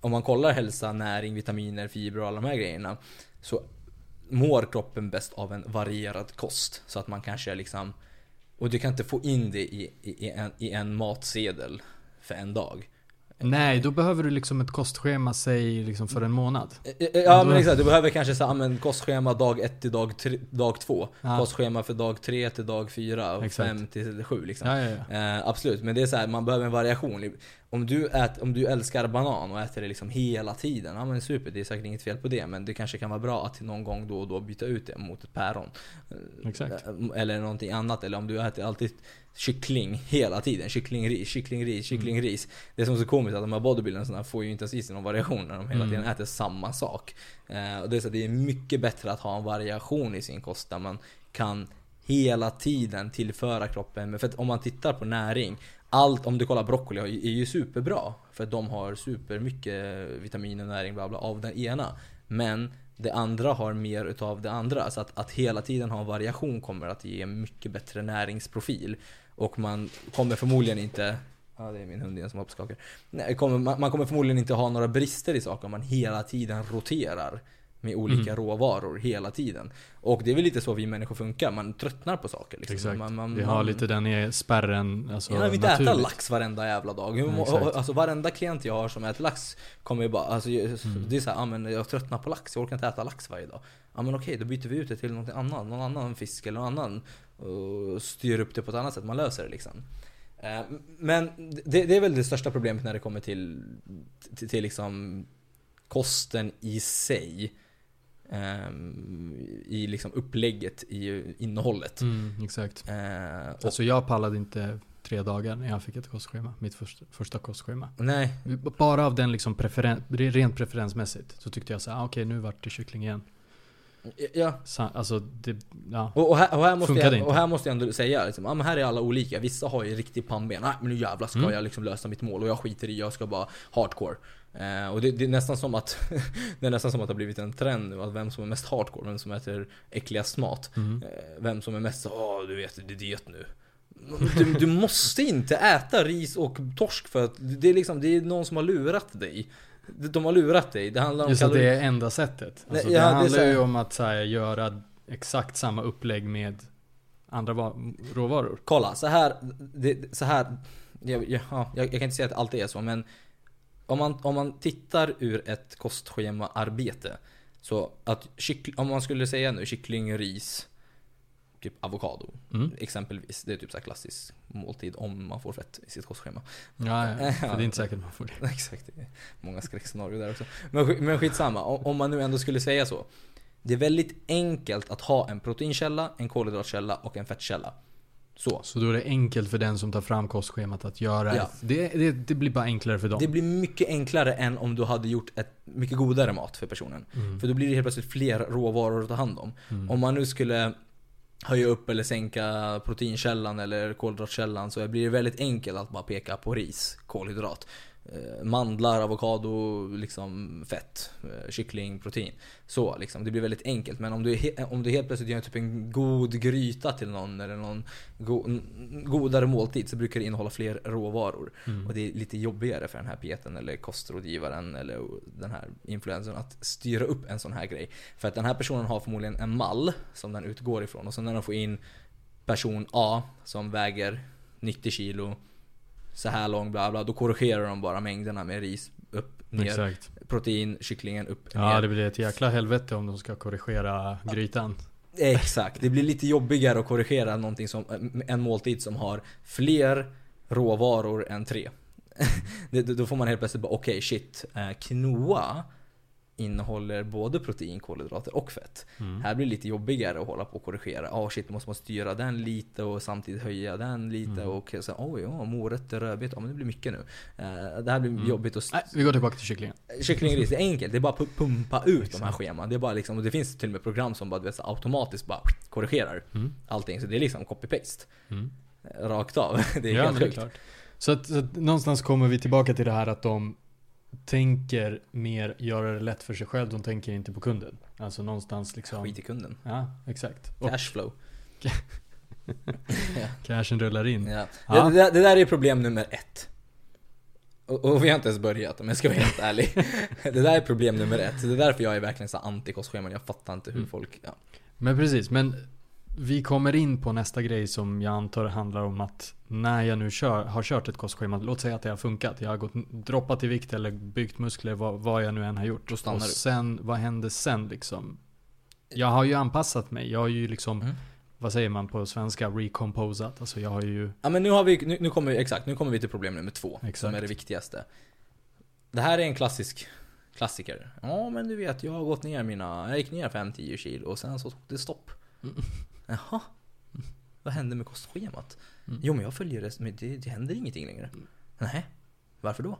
Om man kollar hälsa, näring, vitaminer, fibrer och alla de här grejerna. Så mår kroppen bäst av en varierad kost. Så att man kanske liksom... Och du kan inte få in det i, i, i, en, i en matsedel för en dag. Nej, då behöver du liksom ett kostschema, säg liksom för en månad. Eh, eh, Ja men exakt, du behöver kanske så, men kostschema dag 1 till dag, tre, dag 2. Ja. Kostschema för dag 3 till dag 4 och Exakt. 5 till 7 liksom. Ja, ja. Eh, absolut, men det är så här, man behöver en variation. Om du, ät, om du älskar banan och äter det liksom hela tiden, ja men super, det är säkert inget fel på det. Men det kanske kan vara bra att någon gång då och då byta ut det mot ett päron. Eh, Exakt. Eller någonting annat. Eller om du äter alltid kyckling hela tiden. Kycklingris, kycklingris, kycklingris. Det som är så komiskt är att de här bodybuildarna får ju inte ens i sig någon variation när de hela Mm. tiden äter samma sak. Eh, och det, är så det är mycket bättre att ha en variation i sin kost där man kan hela tiden tillföra kroppen. Men För att om man tittar på näring, allt, om du kollar broccoli är ju superbra. För att de har supermycket vitaminer, näring, bla bla av den ena. Men det andra har mer utav det andra. Så att, att hela tiden ha en variation kommer att ge mycket bättre näringsprofil. Och man kommer förmodligen inte Ja, det är min hund igen som hoppar och skakar. Nej, kommer, man, man kommer förmodligen inte ha några brister i saker om man hela tiden roterar med olika Mm. råvaror hela tiden. Och det är väl lite så vi människor funkar, man tröttnar på saker. Liksom. Exakt. Man, man, Vi har man, lite den spärren, alltså jag vill inte äta lax varenda jävla dag. Exakt. alltså varenda klient jag har som äter lax kommer ju bara, alltså, Mm. det är såhär, ah, men jag tröttnar på lax, jag orkar inte äta lax varje dag. Ja men okej, då byter vi ut det till något annat, någon annan fisk eller någon annan. Och styr upp det på ett annat sätt, man löser det liksom. Eh, Men det, det är väl det största problemet när det kommer till, till, till liksom kosten i sig. Ehm, I liksom upplägget, i innehållet. Mm, exakt. Eh, och, Alltså jag pallade inte tre dagar när jag fick ett kostschema. Mitt första, första kostschema. nej, Bara av den liksom preferen, rent preferensmässigt så tyckte jag så här, ah, okej nu vart det kyckling igen. Ja. Alltså, det, ja. Och, och, här, och, här måste Funkade jag, inte. och här måste jag ändå säga, liksom, ja, men här är alla olika. Vissa har ju riktigt pannben. Nej men nu jävlar ska Mm. jag liksom lösa mitt mål och jag skiter i, jag ska bara hardcore. Eh, och det, det är nästan som att Det är nästan som att det har blivit en trend nu, att vem som är mest hardcore, vem som äter äckligast mat. Mm. Eh, vem som är mest åh du vet, det är diet nu. Du, du måste inte äta ris och torsk för att det är liksom, det är någon som har lurat dig. De har lurat dig. Det handlar om Just att kalorier. det är enda sättet. Alltså, Nej, ja, det det handlar här- ju om att så här, göra exakt samma upplägg med andra va- råvaror. Kolla, så här, det, så här jag, jag, ja, jag, jag kan inte säga att det alltid är så, men om man, om man tittar ur ett kostschema-arbete Så att kyckling, om man skulle säga nu kyckling, ris, typ avokado Mm. Exempelvis, det är typ så klassisk måltid om man får fett i sitt kostschema Ja, ja, för det är inte säkert man får det. Exakt, det många skräckscenarier där också. Men, men skitsamma, om, man nu ändå skulle säga så. Det är väldigt enkelt att ha en proteinkälla, en kolhydratkälla och en fettkälla. Så. Så då är det enkelt för den som tar fram kostschemat att göra Ja. det, det, det blir bara enklare för dem. Det blir mycket enklare än om du hade gjort ett mycket godare mat för personen. Mm. För då blir det helt plötsligt fler råvaror att ta hand om. Mm. Om man nu skulle höja upp eller sänka proteinkällan eller kolhydratkällan så blir det väldigt enkelt att bara peka på ris, kolhydrat. Eh, Mandlar, avokado, liksom fett, eh, kyckling, protein. Så liksom, det blir väldigt enkelt. Men om du, he- om du helt plötsligt gör typ en god gryta till någon eller någon go- godare måltid så brukar det innehålla fler råvaror. Mm. Och det är lite jobbigare för den här pieten eller kostrådgivaren eller den här influencern att styra upp en sån här grej. För att den här personen har förmodligen en mall som den utgår ifrån. Och sen när de får in person A som väger 90 kilo så här lång bla bla. Då korrigerar de bara mängderna med ris upp, ner. Exakt. Protein, kycklingen upp, Ja, ner. det blir ett jäkla helvete om de ska korrigera grytan. Exakt, det blir lite jobbigare att korrigera någonting som, en måltid som har fler råvaror än tre. Då får man helt plötsligt bara, okej shit, eh, quinoa innehåller både protein, kolhydrater och fett. Mm. Här blir det lite jobbigare att hålla på och korrigera. Ja shit, måste man styra den lite och samtidigt höja den lite Mm. och så oj, ja, morötter, rödbetor, ja men det blir mycket nu. Eh, Det här blir Mm. jobbigt att Nej, vi går tillbaka till kycklingen. Kycklingris, det är enkelt. Det är bara att pu- pumpa ut de här scheman. Det är bara liksom, och det finns till och med program som bara du vet, automatiskt bara korrigerar Mm. allting. Så det är liksom copy-paste. Mm. eh, Rakt av. Det är ja, helt sjukt. Så att, så att någonstans kommer vi tillbaka till det här att de tänker mer göra det lätt för sig själv. De tänker inte på kunden. Alltså någonstans liksom. Skit i kunden. Ja, exakt. Och Cashflow. cashen rullar in. Ja. Ja. Det, det, där- det där är problem nummer ett. Och, och vi har inte ens börjat om jag ska vara helt ärlig. Det där är problem nummer ett. Det är därför jag är verkligen så anti-kostscheman. Jag fattar inte hur Mm. folk... Ja. Men precis, men vi kommer in på nästa grej som jag antar handlar om att när jag nu kör, har kört ett kostschema, låt säga att det har funkat. Jag har gått, droppat i vikt eller byggt muskler, vad, vad jag nu än har gjort. Då stannar och du. sen, vad händer sen liksom? Jag har ju anpassat mig. Jag har ju liksom, Mm. vad säger man på svenska, recomposat. Alltså jag har ju, Ja men nu har vi, nu, nu kommer vi, exakt, nu kommer vi till problem nummer två. Som Exakt. är det viktigaste. Det här är en klassisk klassiker. Ja men du vet, jag har gått ner mina, jag gick ner 5-10 kilo och sen så tog det stopp. Mm. Jaha. Vad hände med kostschemat? Mm. Jo men jag följer det, men det, det händer ingenting längre. Nej. Varför då?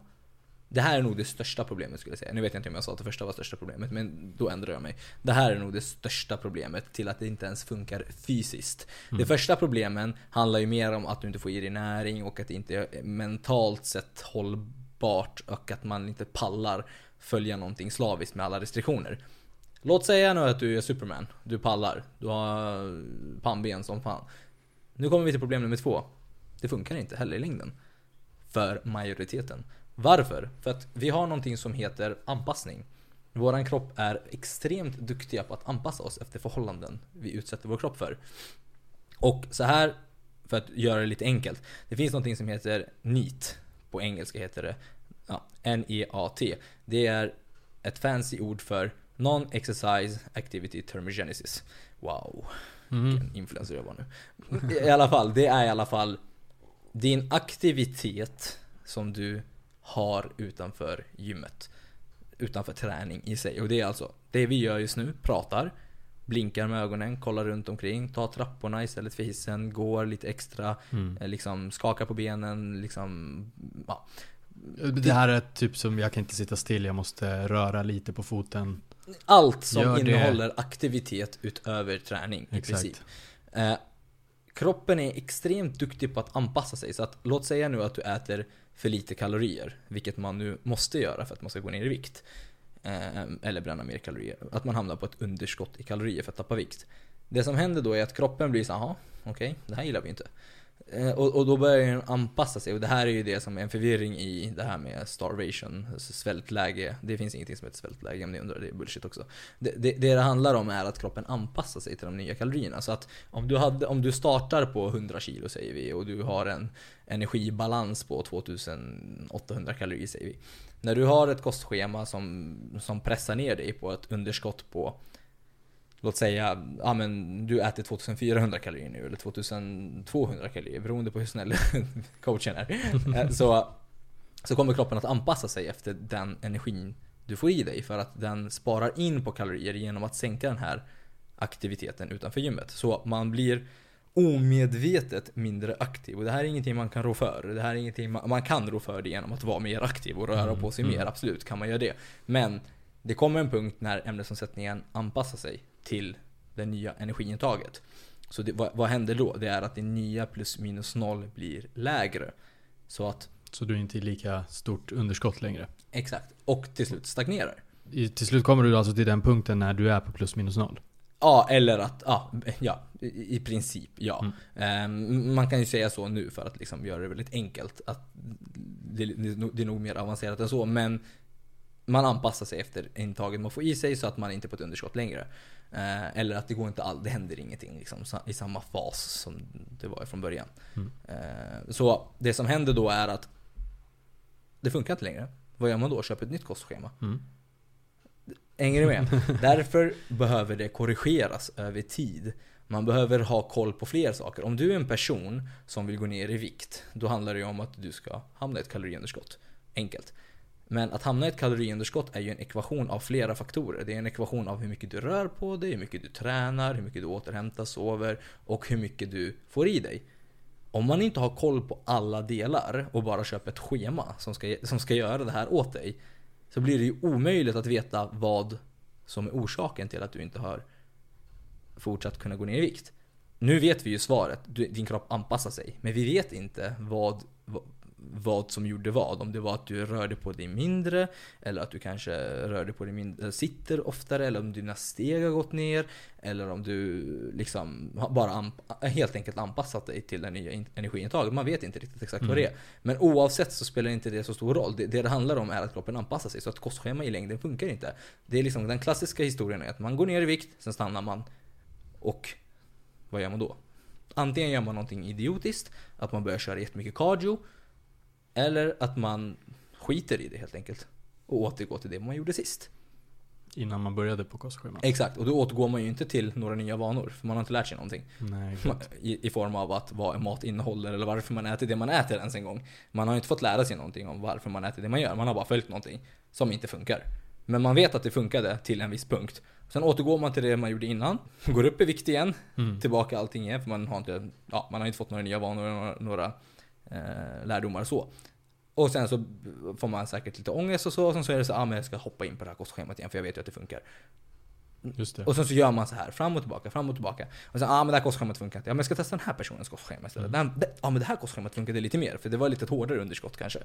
Det här är nog det största problemet skulle jag säga. Nu vet jag inte om jag sa att det första var största problemet, men då ändrar jag mig. Det här är nog det största problemet till att det inte ens funkar fysiskt. Mm. Det första problemen handlar ju mer om att du inte får i dig näring och att det inte är mentalt sett hållbart och att man inte pallar följa någonting slaviskt med alla restriktioner. Låt säga nu att du är Superman. Du pallar. Du har pannben som fan. Nu kommer vi till problem nummer två. Det funkar inte heller i längden. För majoriteten. Varför? För att vi har någonting som heter anpassning. Våran kropp är extremt duktiga på att anpassa oss efter förhållanden vi utsätter vår kropp för. Och så här, för att göra det lite enkelt. Det finns någonting som heter NEAT. På engelska heter det ja, N-E-A-T. Det är ett fancy ord för Non-Exercise Activity Thermogenesis. Wow, mm. vilken influencer jag var nu. I alla fall, det är i alla fall din aktivitet som du har utanför gymmet. Utanför träning i sig. Och det är alltså det vi gör just nu, pratar, blinkar med ögonen, kollar runt omkring, tar trapporna istället för hissen, går lite extra, Mm. eh, liksom skakar på benen, liksom ja. Det här är typ som, jag kan inte sitta still, jag måste röra lite på foten. Allt som innehåller aktivitet utöver träning i Exakt. princip. Eh, kroppen är extremt duktig på att anpassa sig. Så att, låt säga nu att du äter för lite kalorier, vilket man nu måste göra för att man ska gå ner i vikt. Eh, eller bränna mer kalorier. Att man hamnar på ett underskott i kalorier för att tappa vikt. Det som händer då är att kroppen blir så okej, det här gillar vi inte. Eh, och, och då börjar den anpassa sig och det här är ju det som är en förvirring i det här med starvation, alltså svältläge. Det finns ingenting som heter svältläge om ni undrar, det är bullshit också. Det, det, det det handlar om är att kroppen anpassar sig till de nya kalorierna. Så att om du, hade, om du startar på 100 kilo säger vi och du har en energibalans på 2800 kalorier säger vi. När du har ett kostschema som, som pressar ner dig på ett underskott på Låt säga, ja men du äter 2400 kalorier nu eller 2200 kalorier beroende på hur snäll coachen är. Eh, så, så kommer kroppen att anpassa sig efter den energin du får i dig för att den sparar in på kalorier genom att sänka den här aktiviteten utanför gymmet. Så man blir omedvetet mindre aktiv och det här är ingenting man kan rå för. Det här är ingenting man, man kan rå för det genom att vara mer aktiv och röra på sig Mm, mer, absolut kan man göra det. Men det kommer en punkt när ämnesomsättningen anpassar sig till det nya energiintaget. Så det, vad, vad händer då? Det är att det nya plus minus noll blir lägre. Så att, Så du är inte i lika stort underskott längre. exakt, och till slut stagnerar. I, till slut kommer du alltså till den punkten när du är på plus minus noll. Ja, eller att, ja, ja i, princip ja. Mm. Ehm, man kan ju säga så nu för att liksom göra det väldigt enkelt. Att det, det, det är nog mer avancerat än så, men man anpassar sig efter intaget man får i sig så att man inte är på ett underskott längre. Eh, eller att det går inte all, det händer ingenting liksom, i samma fas som det var från början. Mm. Eh, så det som händer då är att det funkar inte längre. Vad gör man då? Köper ett nytt kostschema. Mm. Hänger ni med? Därför behöver det korrigeras över tid. Man behöver ha koll på fler saker. Om du är en person som vill gå ner i vikt, då handlar det om att du ska hamna i ett kaloriunderskott. Enkelt. Men att hamna i ett kaloriunderskott är ju en ekvation av flera faktorer. Det är en ekvation av hur mycket du rör på dig, hur mycket du tränar, hur mycket du återhämtar, sover och hur mycket du får i dig. Om man inte har koll på alla delar och bara köper ett schema som ska, som ska göra det här åt dig så blir det ju omöjligt att veta vad som är orsaken till att du inte har fortsatt kunna gå ner i vikt. Nu vet vi ju svaret, din kropp anpassar sig. Men vi vet inte vad, vad, som gjorde vad. Om det var att du rörde på dig mindre, eller att du kanske rörde på dig mindre, sitter oftare, eller om dina steg har gått ner, eller om du liksom bara helt enkelt anpassat dig till det nya in- energiintaget. Man vet inte riktigt exakt vad det är. Men oavsett så spelar inte det så stor roll. Det, det det handlar om är att kroppen anpassar sig, så att kostschema i längden funkar inte. Det är liksom den klassiska historien är att man går ner i vikt, sen stannar man. Och vad gör man då? Antingen gör man någonting idiotiskt, att man börjar köra jättemycket cardio. Eller att man skiter i det helt enkelt. Och återgår till det man gjorde sist. Innan man började på kostschemat. Exakt, och då återgår man ju inte till några nya vanor. För man har inte lärt sig någonting. Nej, I, I form av att vad mat innehåller eller varför man äter det man äter ens en gång. Man har ju inte fått lära sig någonting om varför man äter det man gör. Man har bara följt någonting som inte funkar. Men man vet att det funkade till en viss punkt. Sen återgår man till det man gjorde innan, går upp i vikt igen, Mm. tillbaka allting igen för man har inte, ja, man har inte fått några nya vanor, några, några eh, lärdomar så. Och sen så får man säkert lite ångest och så, och sen så är det så ah, men jag ska hoppa in på det här kostschemat igen för jag vet ju att det funkar. Just det. Och sen så gör man så här fram och tillbaka, fram och tillbaka. Och sen, ah men det här kostschemat funkar inte. Ja men jag ska testa den här personens kostschema istället. Mm. Den, det, ja men det här kostschemat funkade lite mer, för det var lite ett hårdare underskott kanske.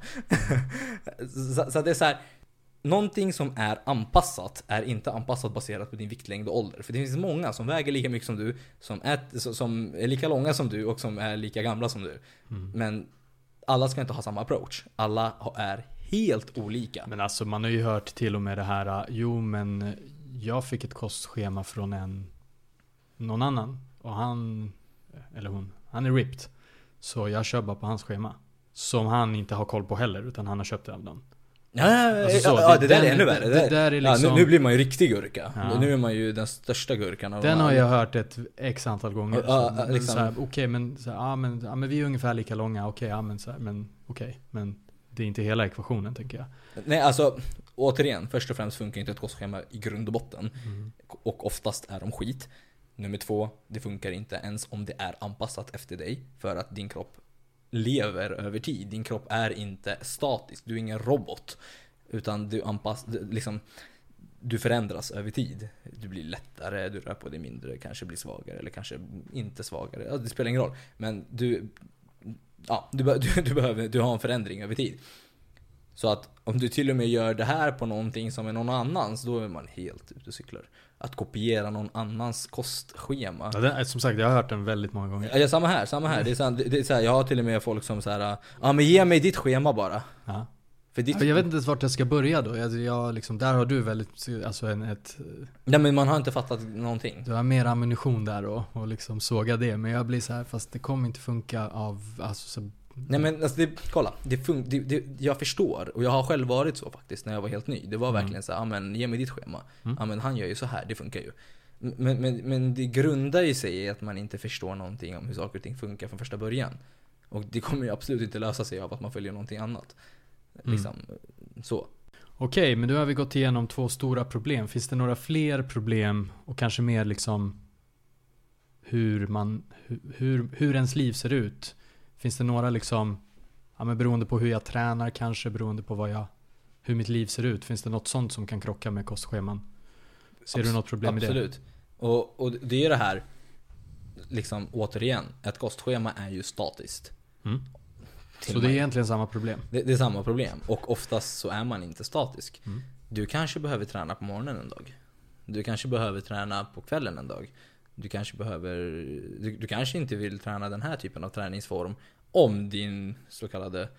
så, så det är så här. Någonting som är anpassat är inte anpassat baserat på din viktlängd och ålder. För det finns många som väger lika mycket som du, som är, som är lika långa som du och som är lika gamla som du. Mm. Men alla ska inte ha samma approach. Alla är helt olika. Men alltså man har ju hört till och med det här, äh, jo men jag fick ett kostschema från en, någon annan och han, eller hon, han är ripped. Så jag kör bara på hans schema. Som han inte har koll på heller, utan han har köpt det av någon. Ja, Alltså så, ja, det- det, där den- är ännu värre. det- Det, där är ja, liksom- nu, nu blir man ju riktig gurka. Ja. Nu är man ju den största gurkan Den har jag hört ett x antal gånger. Ja, men liksom. Okej men, så här, ja, men, ja, men vi är ungefär lika långa, okej, ja, men, så här, men okej. Men det är inte hela ekvationen tänker jag. Nej alltså, återigen. Först och främst funkar inte ett kostschema i grund och botten. Mm. Och oftast är de skit. Nummer två, det funkar inte ens om det är anpassat efter dig. För att din kropp lever över tid. Din kropp är inte statisk. Du är ingen robot. Utan du anpassar, liksom du förändras över tid. Du blir lättare, du rör på dig mindre, kanske blir svagare eller kanske inte svagare. Ja, det spelar ingen roll. Men du, ja, du, du, du behöver, du har en förändring över tid. Så att om du till och med gör det här på någonting som är någon annans, då är man helt ute och cyklar. Att kopiera någon annans kostschema. Ja, det, som sagt, jag har hört den väldigt många gånger. Ja, samma här, samma här. Det är så, här- det är så här, jag har till och med folk som här, ja men ge mig ditt schema bara. Ja. För ditt, Ja, Jag vet inte ens vart jag ska börja då. Jag, jag liksom, där har du väldigt, alltså en, ett, Nej men man har inte fattat någonting. du har mer ammunition där och, och liksom såga det. Men jag blir så här, fast det kommer inte funka av, alltså så, Nej men alltså det, kolla, det fun- det, det, jag förstår och jag har själv varit så faktiskt när jag var helt ny. Det var Mm. verkligen så här, ja men ge mig ditt schema. Mm. Ja men han gör ju så här, det funkar ju. Men, men, men det grundar ju sig i att man inte förstår någonting om hur saker och ting funkar från första början. Och det kommer ju absolut inte lösa sig av att man följer någonting annat. Mm. Liksom, så. Okej, men nu har vi gått igenom två stora problem. Finns det några fler problem och kanske mer liksom hur man, hur, hur ens liv ser ut? Finns det några liksom, ja men beroende på hur jag tränar kanske, beroende på vad jag, hur mitt liv ser ut. Finns det något sånt som kan krocka med kostscheman? Ser du Abs- något problem med det? Absolut. Och, och det är ju det här, liksom återigen, ett kostschema är ju statiskt. Mm. Så det är egentligen samma problem? Det, det är samma problem. Och oftast så är man inte statisk. Mm. Du kanske behöver träna på morgonen en dag. Du kanske behöver träna på kvällen en dag. Du kanske behöver... Du, du kanske inte vill träna den här typen av träningsform om din så kallade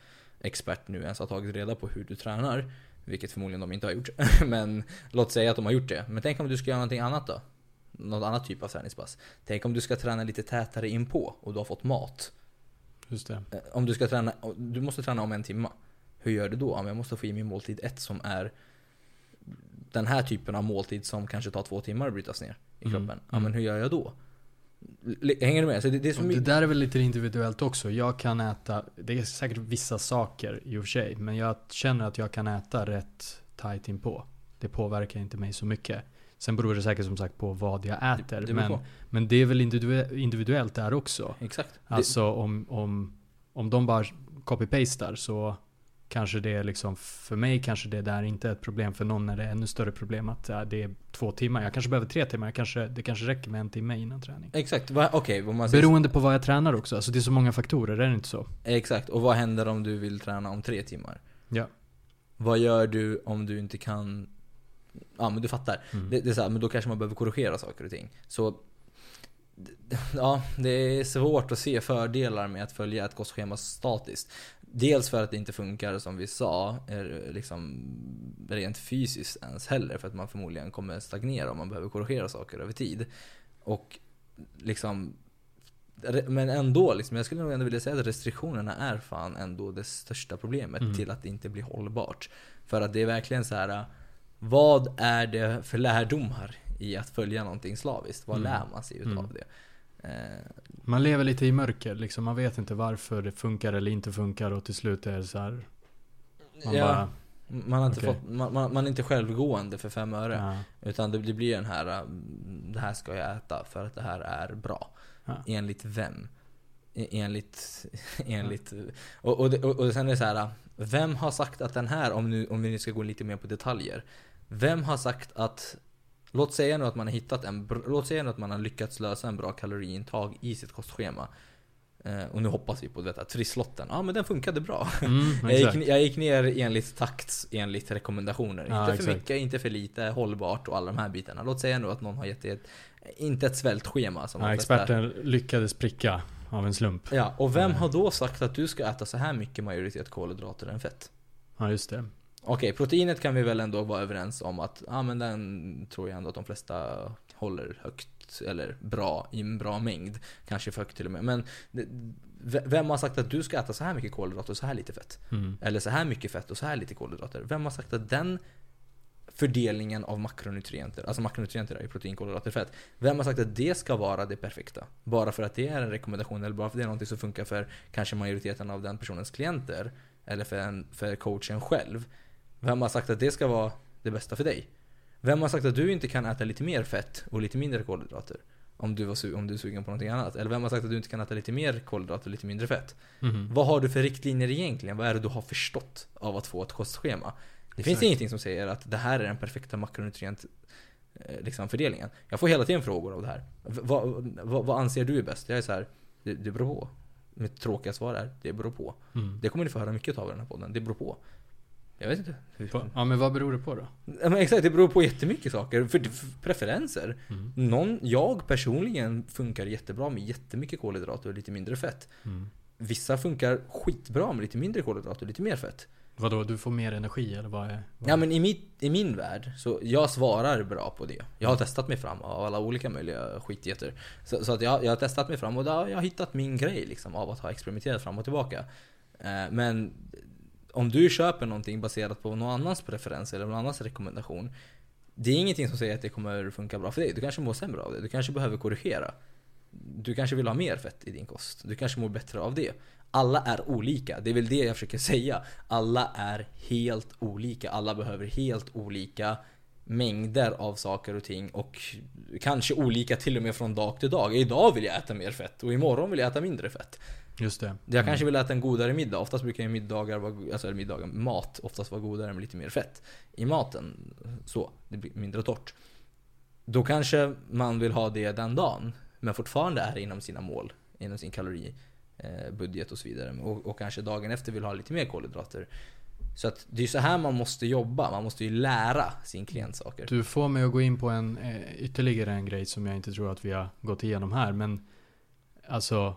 expert nu ens har tagit reda på hur du tränar. Vilket förmodligen de inte har gjort. Men låt säga att de har gjort det. Men tänk om du ska göra någonting annat då? Något annat typ av träningspass. Tänk om du ska träna lite tätare inpå och du har fått mat. Just det. Eh, Om du ska träna, du måste träna om en timme. Hur gör du då? Jag måste få i mig måltid ett som är den här typen av måltid som kanske tar två timmar att brytas ner i Mm, kroppen. Ja mm. men hur gör jag då? Hänger du med? Så det, det är så det där är väl lite individuellt också. Jag kan äta, det är säkert vissa saker i och för sig, men jag känner att jag kan äta rätt tight inpå. Det påverkar inte mig så mycket. Sen beror det säkert som sagt på vad jag äter. det beror men, på. men det är väl individue- individuellt där också. Exakt. Alltså om, om, om de bara copy-pastar så kanske det är liksom, för mig kanske det där inte är ett problem. För någon är det ännu större problem att ja, det är två timmar. Jag kanske behöver tre timmar. Jag kanske, det kanske räcker med en timme innan träning. Exakt. Okej, vad man säger- Beroende på vad jag tränar också. Alltså det är så många faktorer, är det inte så? Exakt. Och vad händer om du vill träna om tre timmar? Ja. Vad gör du om du inte kan... Ja men du fattar. Mm. Det, det är så här, men då kanske man behöver korrigera saker och ting. Så Ja, det är svårt att se fördelar med att följa ett kostschema statiskt. Dels för att det inte funkar som vi sa, är liksom rent fysiskt ens heller. För att man förmodligen kommer stagnera om man behöver korrigera saker över tid. Och liksom men ändå, liksom, jag skulle nog ändå vilja säga att restriktionerna är fan ändå det största problemet Mm. till att det inte blir hållbart. För att det är verkligen så här. Vad är det för lärdomar i att följa någonting slaviskt? Vad Mm. lär man sig utav Mm. det? Eh, Man lever lite i mörker liksom. Man vet inte varför det funkar eller inte funkar och till slut är det så här. Man ja, bara, man, har inte okej. fått, man, man, man är inte självgående för fem öre. ja, Utan det, det blir den här, äh, det här ska jag äta för att det här är bra. Ja. Enligt vem? E- Enligt, enligt, och, och, det- och, och sen är det så här, vem har sagt att den här, om, nu, om vi nu ska gå lite mer på detaljer. Vem har sagt att, låt säga nu att man har hittat en, låt säga nu att man har lyckats lösa en bra kaloriintag i sitt kostschema. Eh, och nu hoppas vi på detta, trisslotten. Ja men den funkade bra. mm, Jag gick, jag gick ner enligt takt, enligt rekommendationer. Ja, inte för exakt. mycket, inte för lite, hållbart och alla de här bitarna. Låt säga nu att någon har gett ett, inte ett svältschema som flesta- experten lyckades pricka av en slump. Ja, och vem Ja. har då sagt att du ska äta så här mycket majoritet kolhydrater än fett? Ja, just det. Okej, proteinet kan vi väl ändå vara överens om att, ja men den tror jag ändå att de flesta håller högt, eller bra, i en bra mängd. Kanske för högt till och med. Men vem har sagt att du ska äta så här mycket kolhydrater och så här lite fett? Mm. Eller så här mycket fett och så här lite kolhydrater. Vem har sagt att den fördelningen av makronutrienter, alltså makronutrienter är ju protein, kolhydrater, fett. Vem har sagt att det ska vara det perfekta? Bara för att det är en rekommendation eller bara för att det är någonting som funkar för kanske majoriteten av den personens klienter. Eller för, en, för coachen själv. Vem har sagt att det ska vara det bästa för dig? Vem har sagt att du inte kan äta lite mer fett och lite mindre kolhydrater? Om du, var om du är sugen på någonting annat. Eller vem har sagt att du inte kan äta lite mer kolhydrater och lite mindre fett? Mhm. Vad har du för riktlinjer egentligen? Vad är det du har förstått av att få ett kostschema? Det finns Exakt. ingenting som säger att det här är den perfekta makronutrient eh, liksom fördelningen. Jag får hela tiden frågor av det här. V- vad, vad, vad anser du är bäst? Jag är så här, det, det beror på. Mitt tråkiga svar är, det beror på. Mm. Det kommer ni få höra mycket av i den här podden. Det beror på. Jag vet inte. Ja men vad beror det på då? Ja, men exakt, det beror på jättemycket saker. För, för preferenser. Mm. Någon, jag personligen funkar jättebra med jättemycket kolhydrater och lite mindre fett. Mm. Vissa funkar skitbra med lite mindre kolhydrater och lite mer fett. Vadå, du får mer energi eller vad är? Vad? Ja men i, mitt, i min värld, så jag svarar bra på det. Jag har testat mig fram av alla olika möjliga skitgetter. Så, så att jag, jag har testat mig fram och där, jag har hittat min grej liksom av att ha experimenterat fram och tillbaka. Eh, men om du köper någonting baserat på någon annans preferens eller någon annans rekommendation. Det är ingenting som säger att det kommer funka bra för dig. Du kanske mår sämre av det. Du kanske behöver korrigera. Du kanske vill ha mer fett i din kost. Du kanske mår bättre av det. Alla är olika. Det är väl det jag försöker säga. Alla är helt olika. Alla behöver helt olika mängder av saker och ting och kanske olika till och med från dag till dag. Idag vill jag äta mer fett och imorgon vill jag äta mindre fett. Just det. Jag kanske vill äta en godare middag. Oftast brukar ju middagar vara, alltså middagar, mat oftast vara godare med lite mer fett i maten. Så, det blir mindre torrt. Då kanske man vill ha det den dagen. Men fortfarande är inom sina mål. Inom sin kaloribudget och så vidare. Och, och kanske dagen efter vill ha lite mer kolhydrater. Så att det är så här man måste jobba. Man måste ju lära sin klient saker. Du får mig att gå in på en, eh, ytterligare en grej som jag inte tror att vi har gått igenom här. Men alltså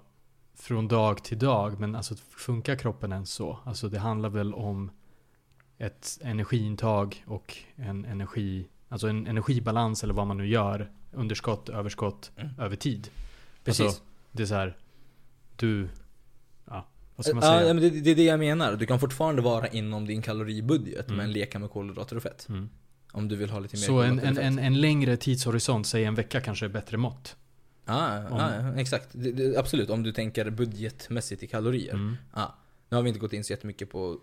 från dag till dag. Men alltså funkar kroppen ens så? Alltså det handlar väl om ett energiintag och en energi, alltså en energibalans eller vad man nu gör. Underskott, överskott Mm. över tid. Precis. Alltså, det är så här, du, ja, vad ska man Ja, säga? men det, det är det jag menar. Du kan fortfarande vara inom din kaloribudget Mm. men leka med kolhydrater och fett. Mm. Om du vill ha lite mer Så en, en, en, en längre tidshorisont, säg en vecka kanske är bättre mått. Ja, Om- ja, exakt. Det, det, absolut, om du tänker budgetmässigt i kalorier. Mm. Ja. Nu har vi inte gått in så jättemycket på,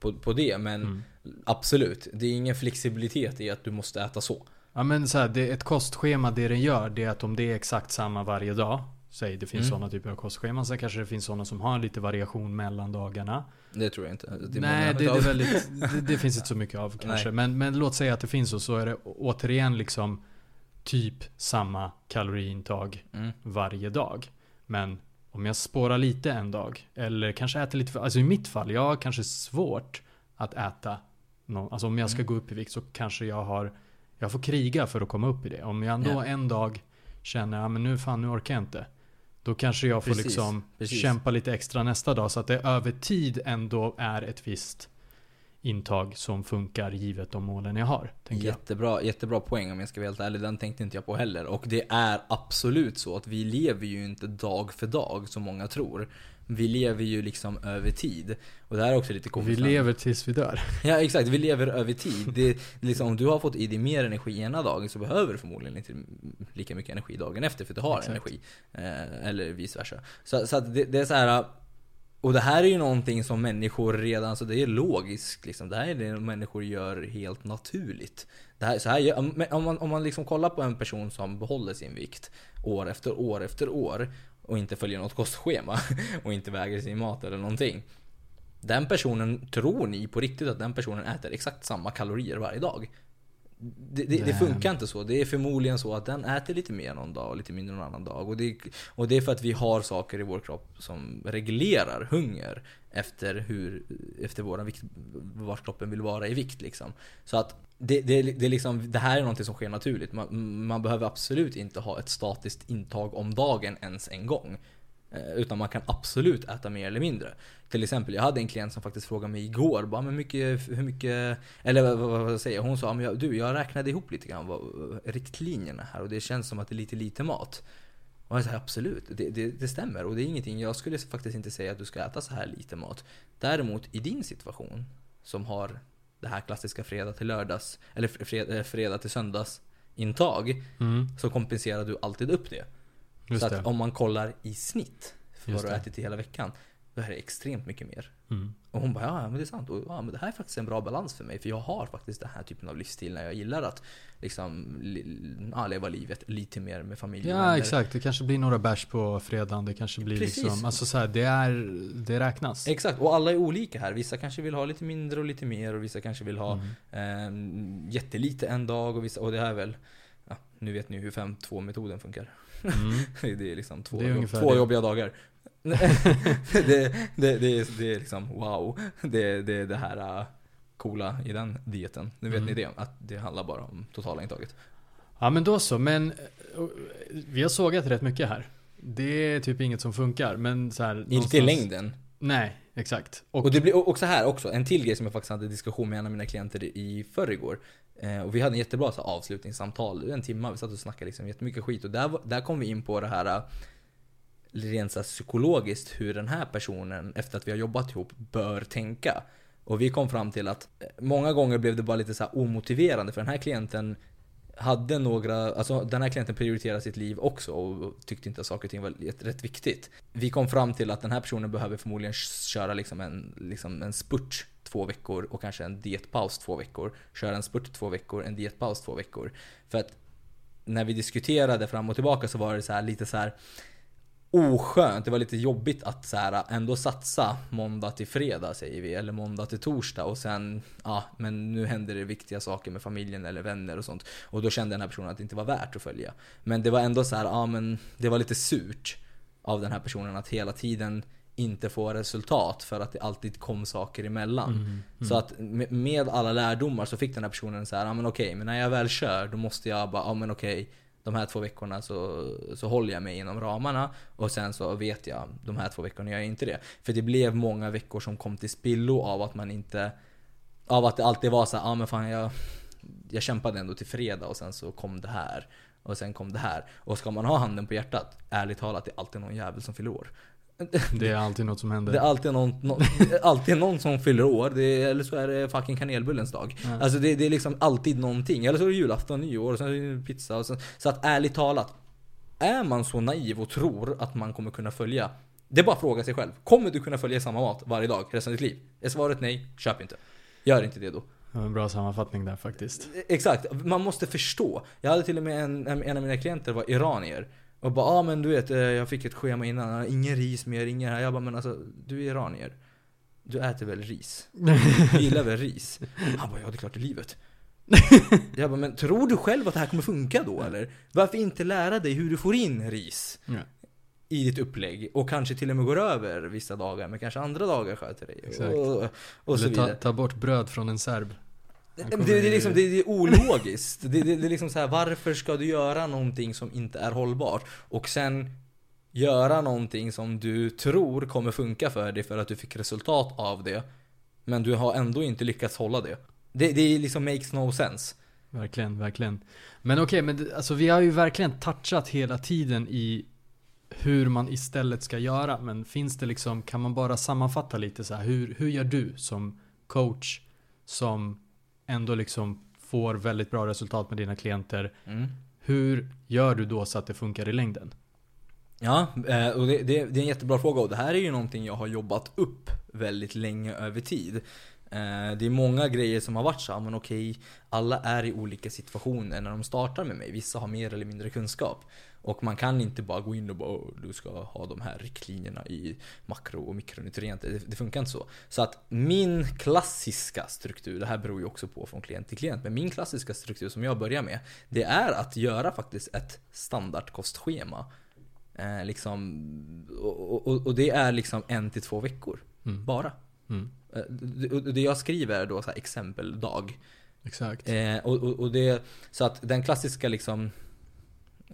på, på det, men Mm. absolut. Det är ingen flexibilitet i att du måste äta så. Ja men så här, det, ett kostschema, det den gör, det är att om det är exakt samma varje dag. Säg det finns Mm. sådana typer av kostscheman. Sen kanske det finns sådana som har lite variation mellan dagarna. Det tror jag inte. Det Nej, det, det, väldigt, det, det finns inte så mycket av kanske. Men, men låt säga att det finns och så är det återigen liksom typ samma kaloriintag Mm. varje dag. Men om jag spårar lite en dag, eller kanske äter lite för, alltså i mitt fall, jag har kanske svårt att äta nå- alltså om jag ska Mm. gå upp i vikt så kanske jag har, jag får kriga för att komma upp i det. Om jag ändå Ja. en dag känner, ja men nu fan nu orkar jag inte. Då kanske jag får Precis, liksom precis. kämpa lite extra nästa dag så att det över tid ändå är ett visst intag som funkar givet de målen jag har. Tänker jag. Jättebra, jättebra poäng om jag ska vara helt ärlig. Den tänkte inte jag på heller. Och det är absolut så att vi lever ju inte dag för dag som många tror. Vi lever ju liksom över tid. Och det här är också lite Vi komiskt. lever tills vi dör. Ja exakt, vi lever över tid. Det, liksom, om du har fått i dig mer energi ena dagen så behöver du förmodligen inte lika mycket energi dagen efter för att du har Exakt. energi. Eh, eller vice versa. Så, så att det, det är så här. Och det här är ju någonting som människor redan, så det är logiskt liksom. Det här är det människor gör helt naturligt. Det här, så här, om- om man, om man liksom kollar på en person som behåller sin vikt år efter år efter år och inte följer något kostschema och inte väger sin mat eller någonting. Den personen, tror ni på riktigt att den personen äter exakt samma kalorier varje dag? Det, det, det funkar inte så. Det är förmodligen så att den äter lite mer någon dag och lite mindre någon annan dag. Och det, och det är för att vi har saker i vår kropp som reglerar hunger efter hur, efter våran vikt, vart kroppen vill vara i vikt liksom. Så att det, det, det, liksom, det här är något som sker naturligt. Man, man behöver absolut inte ha ett statiskt intag om dagen ens en gång. Eh, Utan man kan absolut äta mer eller mindre. Till exempel, jag hade en klient som faktiskt frågade mig igår, bara, men mycket, hur mycket, eller vad, vad, vad säger jag? Hon sa, men jag, du jag räknade ihop lite grann vad, riktlinjerna här och det känns som att det är lite lite mat. Och jag sa absolut, det, det, det stämmer och det är ingenting, jag skulle faktiskt inte säga att du ska äta så här lite mat. Däremot i din situation, som har det här klassiska fredag till lördags, eller fredag, fredag till söndags intag, Mm, så kompenserar du alltid upp det. Just så det. att om man kollar i snitt för Just vad du har det. ätit i hela veckan. Då är det extremt mycket mer. Mm. Och hon bara, ja men det är sant. Och, ja men det här är faktiskt en bra balans för mig. För jag har faktiskt den här typen av livsstil när jag gillar att liksom li, ja, leva livet lite mer med familj och Ja exakt, det kanske blir några bärs på fredagen, det kanske blir Precis. liksom, alltså så här, det är, det räknas. Exakt, och alla är olika här. Vissa kanske vill ha lite mindre och lite mer och vissa kanske vill ha Mm. eh, jättelite en dag och vissa, och det här är väl Ja, nu vet ni hur 5-2 metoden funkar. Mm. Det är liksom två, Det är jobb, två det. jobbiga dagar. det, det, det, är, det är liksom wow. Det, det är det här äh, coola i den dieten. Nu vet Mm. ni det, att det handlar bara om totala intaget. Ja men då så, men eh, vi har sågat rätt mycket här. Det är typ inget som funkar, men så här, Inte i någonstans- längden. Nej, exakt. Och, Och det blir och- och så här också, en till grej som jag faktiskt hade diskussion med en av mina klienter i förrgår. Eh, och vi hade en jättebra så här, avslutningssamtal, en timme, vi satt och snackade liksom jättemycket skit. Och där, där kom vi in på det här eh, rent så här, psykologiskt hur den här personen, efter att vi har jobbat ihop, bör tänka. Och vi kom fram till att eh, många gånger blev det bara lite så omotiverande för den här klienten hade några, alltså den här klienten prioriterade sitt liv också och tyckte inte att saker och ting var rätt, viktigt. Vi kom fram till att den här personen behöver förmodligen köra liksom en, liksom en spurt två veckor och kanske en dietpaus två veckor. Köra en spurt två veckor, en dietpaus två veckor. För att när vi diskuterade fram och tillbaka så var det så här lite så här oskönt. Det var lite jobbigt att så här ändå satsa måndag till fredag säger vi, eller måndag till torsdag och sen, ja men nu händer det viktiga saker med familjen eller vänner och sånt. Och då kände den här personen att det inte var värt att följa. Men det var ändå så här, ja men det var lite surt av den här personen att hela tiden inte få resultat för att det alltid kom saker emellan. Mm, Så att med- med alla lärdomar så fick den här personen så här, ja men okej, men när jag väl kör då måste jag bara, ja men okej, de här två veckorna så, så håller jag mig inom ramarna och sen så vet jag, de här två veckorna gör jag inte det. För det blev många veckor som kom till spillo av att man inte, av att det alltid var så ja ah, ja men fan jag, jag kämpade ändå till fredag och sen så kom det här. Och sen kom det här. Och ska man ha handen på hjärtat, ärligt talat, det är alltid någon jävel som fyller år det är alltid något som händer. Det är alltid någon, någon, alltid någon som fyller år, är, eller så är det fucking kanelbullens dag. Ja. Alltså det, det är liksom alltid någonting. Eller så är det julafton, nyår, och sen är det pizza. Och sen, så att ärligt talat, är man så naiv och tror att man kommer kunna följa det är bara att fråga sig själv. Kommer du kunna följa samma mat varje dag resten av ditt liv? Är svaret nej, köp inte. Gör inte det då. Det var en bra sammanfattning där faktiskt. Exakt, man måste förstå. Jag hade till och med en, en av mina klienter var iranier. Och bara, ja ah, men du vet, eh, jag fick ett schema innan, ingen ris mer, ingen här. Jag bara, men alltså du är iranier. Du äter väl ris? Du gillar väl ris? Han bara, ja det är klart i livet. Jag bara, men tror du själv att det här kommer funka då eller? Varför inte lära dig hur du får in ris Ja. i ditt upplägg? Och kanske till och med går över vissa dagar, men kanske andra dagar sköter dig. Exakt. Och, och så Eller ta, ta bort bröd från en serb. Det, det, är liksom, det, är ologiskt. Det, det, det är liksom så här, varför ska du göra någonting som inte är hållbart? Och sen göra någonting som du tror kommer funka för dig för att du fick resultat av det. Men du har ändå inte lyckats hålla det. Det, det är liksom makes no sense. Verkligen, verkligen. Men okej, men det- alltså vi har ju verkligen touchat hela tiden i hur man istället ska göra. Men finns det liksom, kan man bara sammanfatta lite så här, hur, hur gör du som coach som ändå liksom får väldigt bra resultat med dina klienter? Mm. Hur gör du då så att det funkar i längden? Ja, eh, och det, det, det är en jättebra fråga och det här är ju någonting jag har jobbat upp väldigt länge över tid. Eh, Det är många grejer som har varit så, men okej, alla är i olika situationer när de startar med mig. Vissa har mer eller mindre kunskap. Och man kan inte bara gå in och bara "Åh, du ska ha de här riktlinjerna i makro och mikronutrienter. Det, det funkar inte så. Så att min klassiska struktur, det här beror ju också på från klient till klient, men min klassiska struktur som jag börjar med, det är att göra faktiskt ett standardkostschema. Eh, liksom, och, och, och det är liksom en till två veckor. Mm. Bara. Mm. Eh, det- jag skriver är då så här exempeldag. Exakt. Eh, och, och, och det, så att den klassiska liksom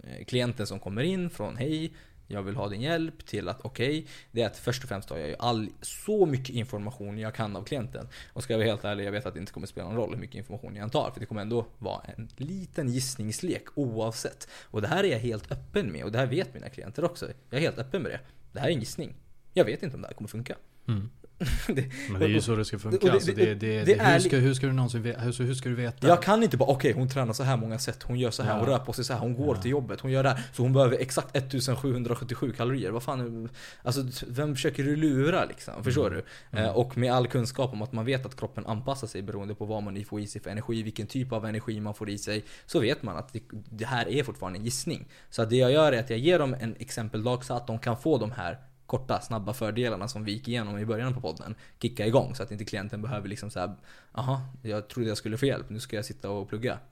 eh, klienten som kommer in från hej, jag vill ha din hjälp till att okej, det är att först och främst tar jag ju all, så mycket information jag kan av klienten. Och ska jag vara helt ärlig, jag vet att det inte kommer spela någon roll hur mycket information jag tar. För det kommer ändå vara en liten gissningslek oavsett. Och det här är jag helt öppen med och det här vet mina klienter också. Jag är helt öppen med det. Det här är en gissning. Jag vet inte om det här kommer funka. Mm. det, Men det är ju så det ska funka. alltså, det, det- det, hur, ska, hur ska du någonsin veta? Hur, hur ska du veta? Jag kan inte bara, okej hon tränar så här många sätt, hon gör så här, Ja. hon rör på sig så här, hon går Ja. till jobbet, hon gör det här. Så hon behöver exakt 1777 kalorier. Vad fan, alltså vem försöker du lura liksom? Förstår Mm. du? Mm. Eh, och med all kunskap om att man vet att kroppen anpassar sig beroende på vad man får i sig för energi, vilken typ av energi man får i sig. Så vet man att det, här är fortfarande en gissning. Så det jag gör är att jag ger dem en exempeldag så att de kan få de här korta, snabba fördelarna som vi gick igenom i början på podden kicka igång så att inte klienten behöver liksom såhär Jaha, jag trodde jag skulle få hjälp, nu ska jag sitta och plugga.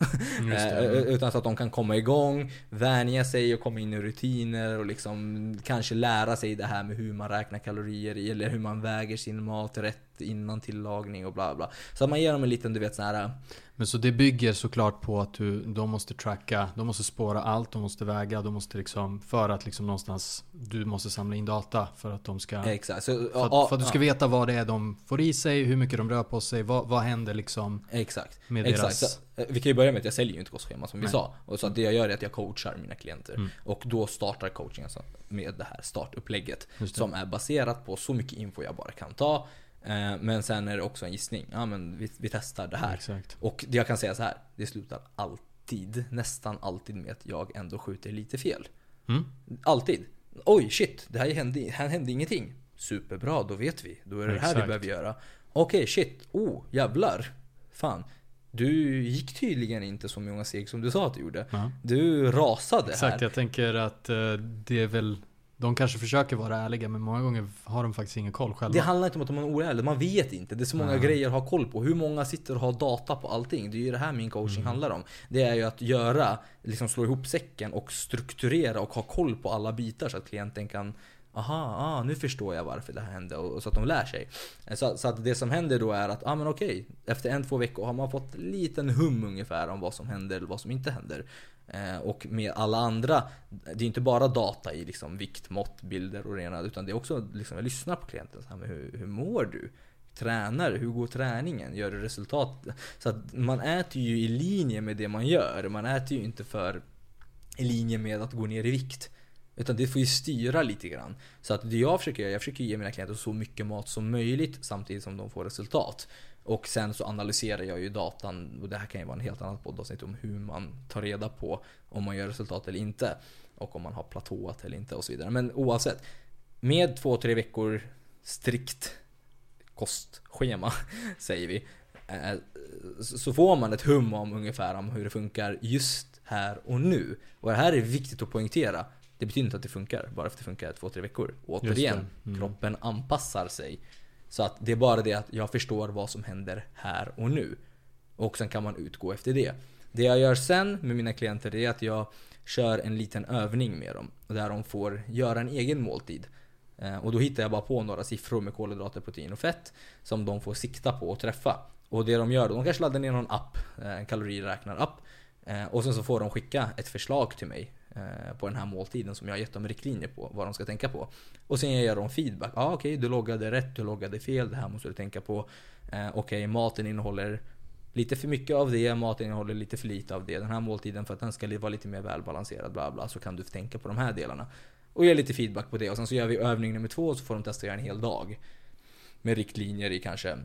Eh. Utan så att de kan komma igång, vänja sig och komma in i rutiner och liksom kanske lära sig det här med hur man räknar kalorier eller hur man väger sin mat rätt innan tillagning och bla bla. Så att man ger dem en liten, du vet sån här Men så det bygger såklart på att du, de måste tracka, de måste spåra allt, de måste väga, de måste liksom, för att liksom någonstans, du måste samla in data för att de ska, Exakt. Så, för, att, för att du ska veta vad det är de får i sig, hur mycket de rör på sig, vad, vad händer liksom Exakt. med Exakt. deras... Så, eh, vi kan ju börja med att jag säljer ju inte kostschema som vi Nej. sa. Och så att det jag gör är att jag coachar mina klienter. Mm. Och då startar coachingen alltså med det här startupplägget. Det. Som är baserat på så mycket info jag bara kan ta. Eh, Men sen är det också en gissning. Ja men vi, vi testar det här. Exakt. Och jag kan säga så här. Det slutar alltid, nästan alltid med att jag ändå skjuter lite fel. Mm. Alltid. Oj shit, det här hände, här hände ingenting. Superbra, då vet vi. Då är det det här vi Exakt. behöver göra. Okej shit, oh jävlar. Fan. Du gick tydligen inte så många steg som du sa att du gjorde. Ja. Du rasade Exakt, här. jag tänker att eh, det är väl, de kanske försöker vara ärliga men många gånger har de faktiskt ingen koll själva. Det handlar inte om att man är oärlig, man vet inte. Det är så många Nej. grejer att ha koll på. Hur många sitter och har data på allting? Det är ju det här min coaching Mm. handlar om. Det är ju att göra, liksom slå ihop säcken och strukturera och ha koll på alla bitar så att klienten kan Aha, ah, nu förstår jag varför det här hände och så att de lär sig. Så, så att det som händer då är att, ah, men okej, efter en, två veckor har man fått en liten hum ungefär om vad som händer eller vad som inte händer. Eh, och med alla andra, det är inte bara data i liksom vikt, mått, bilder och rena, utan det är också liksom, jag lyssnar på klienten. Så här, men hur, hur mår du? Tränar du? Hur går träningen? Gör du resultat? Så att man äter ju i linje med det man gör. Man äter ju inte för i linje med att gå ner i vikt. Utan det får ju styra lite grann. Så att det jag försöker göra, jag försöker ge mina klienter så mycket mat som möjligt samtidigt som de får resultat. Och sen så analyserar jag ju datan, och det här kan ju vara en helt annat poddavsnitt om hur man tar reda på om man gör resultat eller inte. Och om man har platåat eller inte och så vidare. Men oavsett. Med två, tre veckor strikt kostschema, säger vi. eh, Så får man ett hum om ungefär om hur det funkar just här och nu. Och det här är viktigt att poängtera. Det betyder inte att det funkar bara för att det funkar två, tre veckor. Återigen. Mm. kroppen anpassar sig. Så att det är bara det att jag förstår vad som händer här och nu. Och sen kan man utgå efter det. Det jag gör sen med mina klienter det är att jag kör en liten övning med dem. Där de får göra en egen måltid. Eh, och då hittar jag bara på några siffror med kolhydrater, protein och fett. Som de får sikta på och träffa. Och det de gör då, de kanske laddar ner någon app, eh, en kaloriräknarapp. Eh, och sen så får de skicka ett förslag till mig Eh, på den här måltiden som jag har gett dem riktlinjer på, vad de ska tänka på. Och sen ger jag dem feedback. Ja ah, okej, du loggade rätt, du loggade fel, det här måste du tänka på. Eh, okej, maten innehåller lite för mycket av det, maten innehåller lite för lite av det. Den här måltiden för att den ska vara lite mer välbalanserad, bla bla, så kan du tänka på de här delarna. Och ge lite feedback på det. Och sen så gör vi övning nummer två, så får de testa göra en hel dag. Med riktlinjer i kanske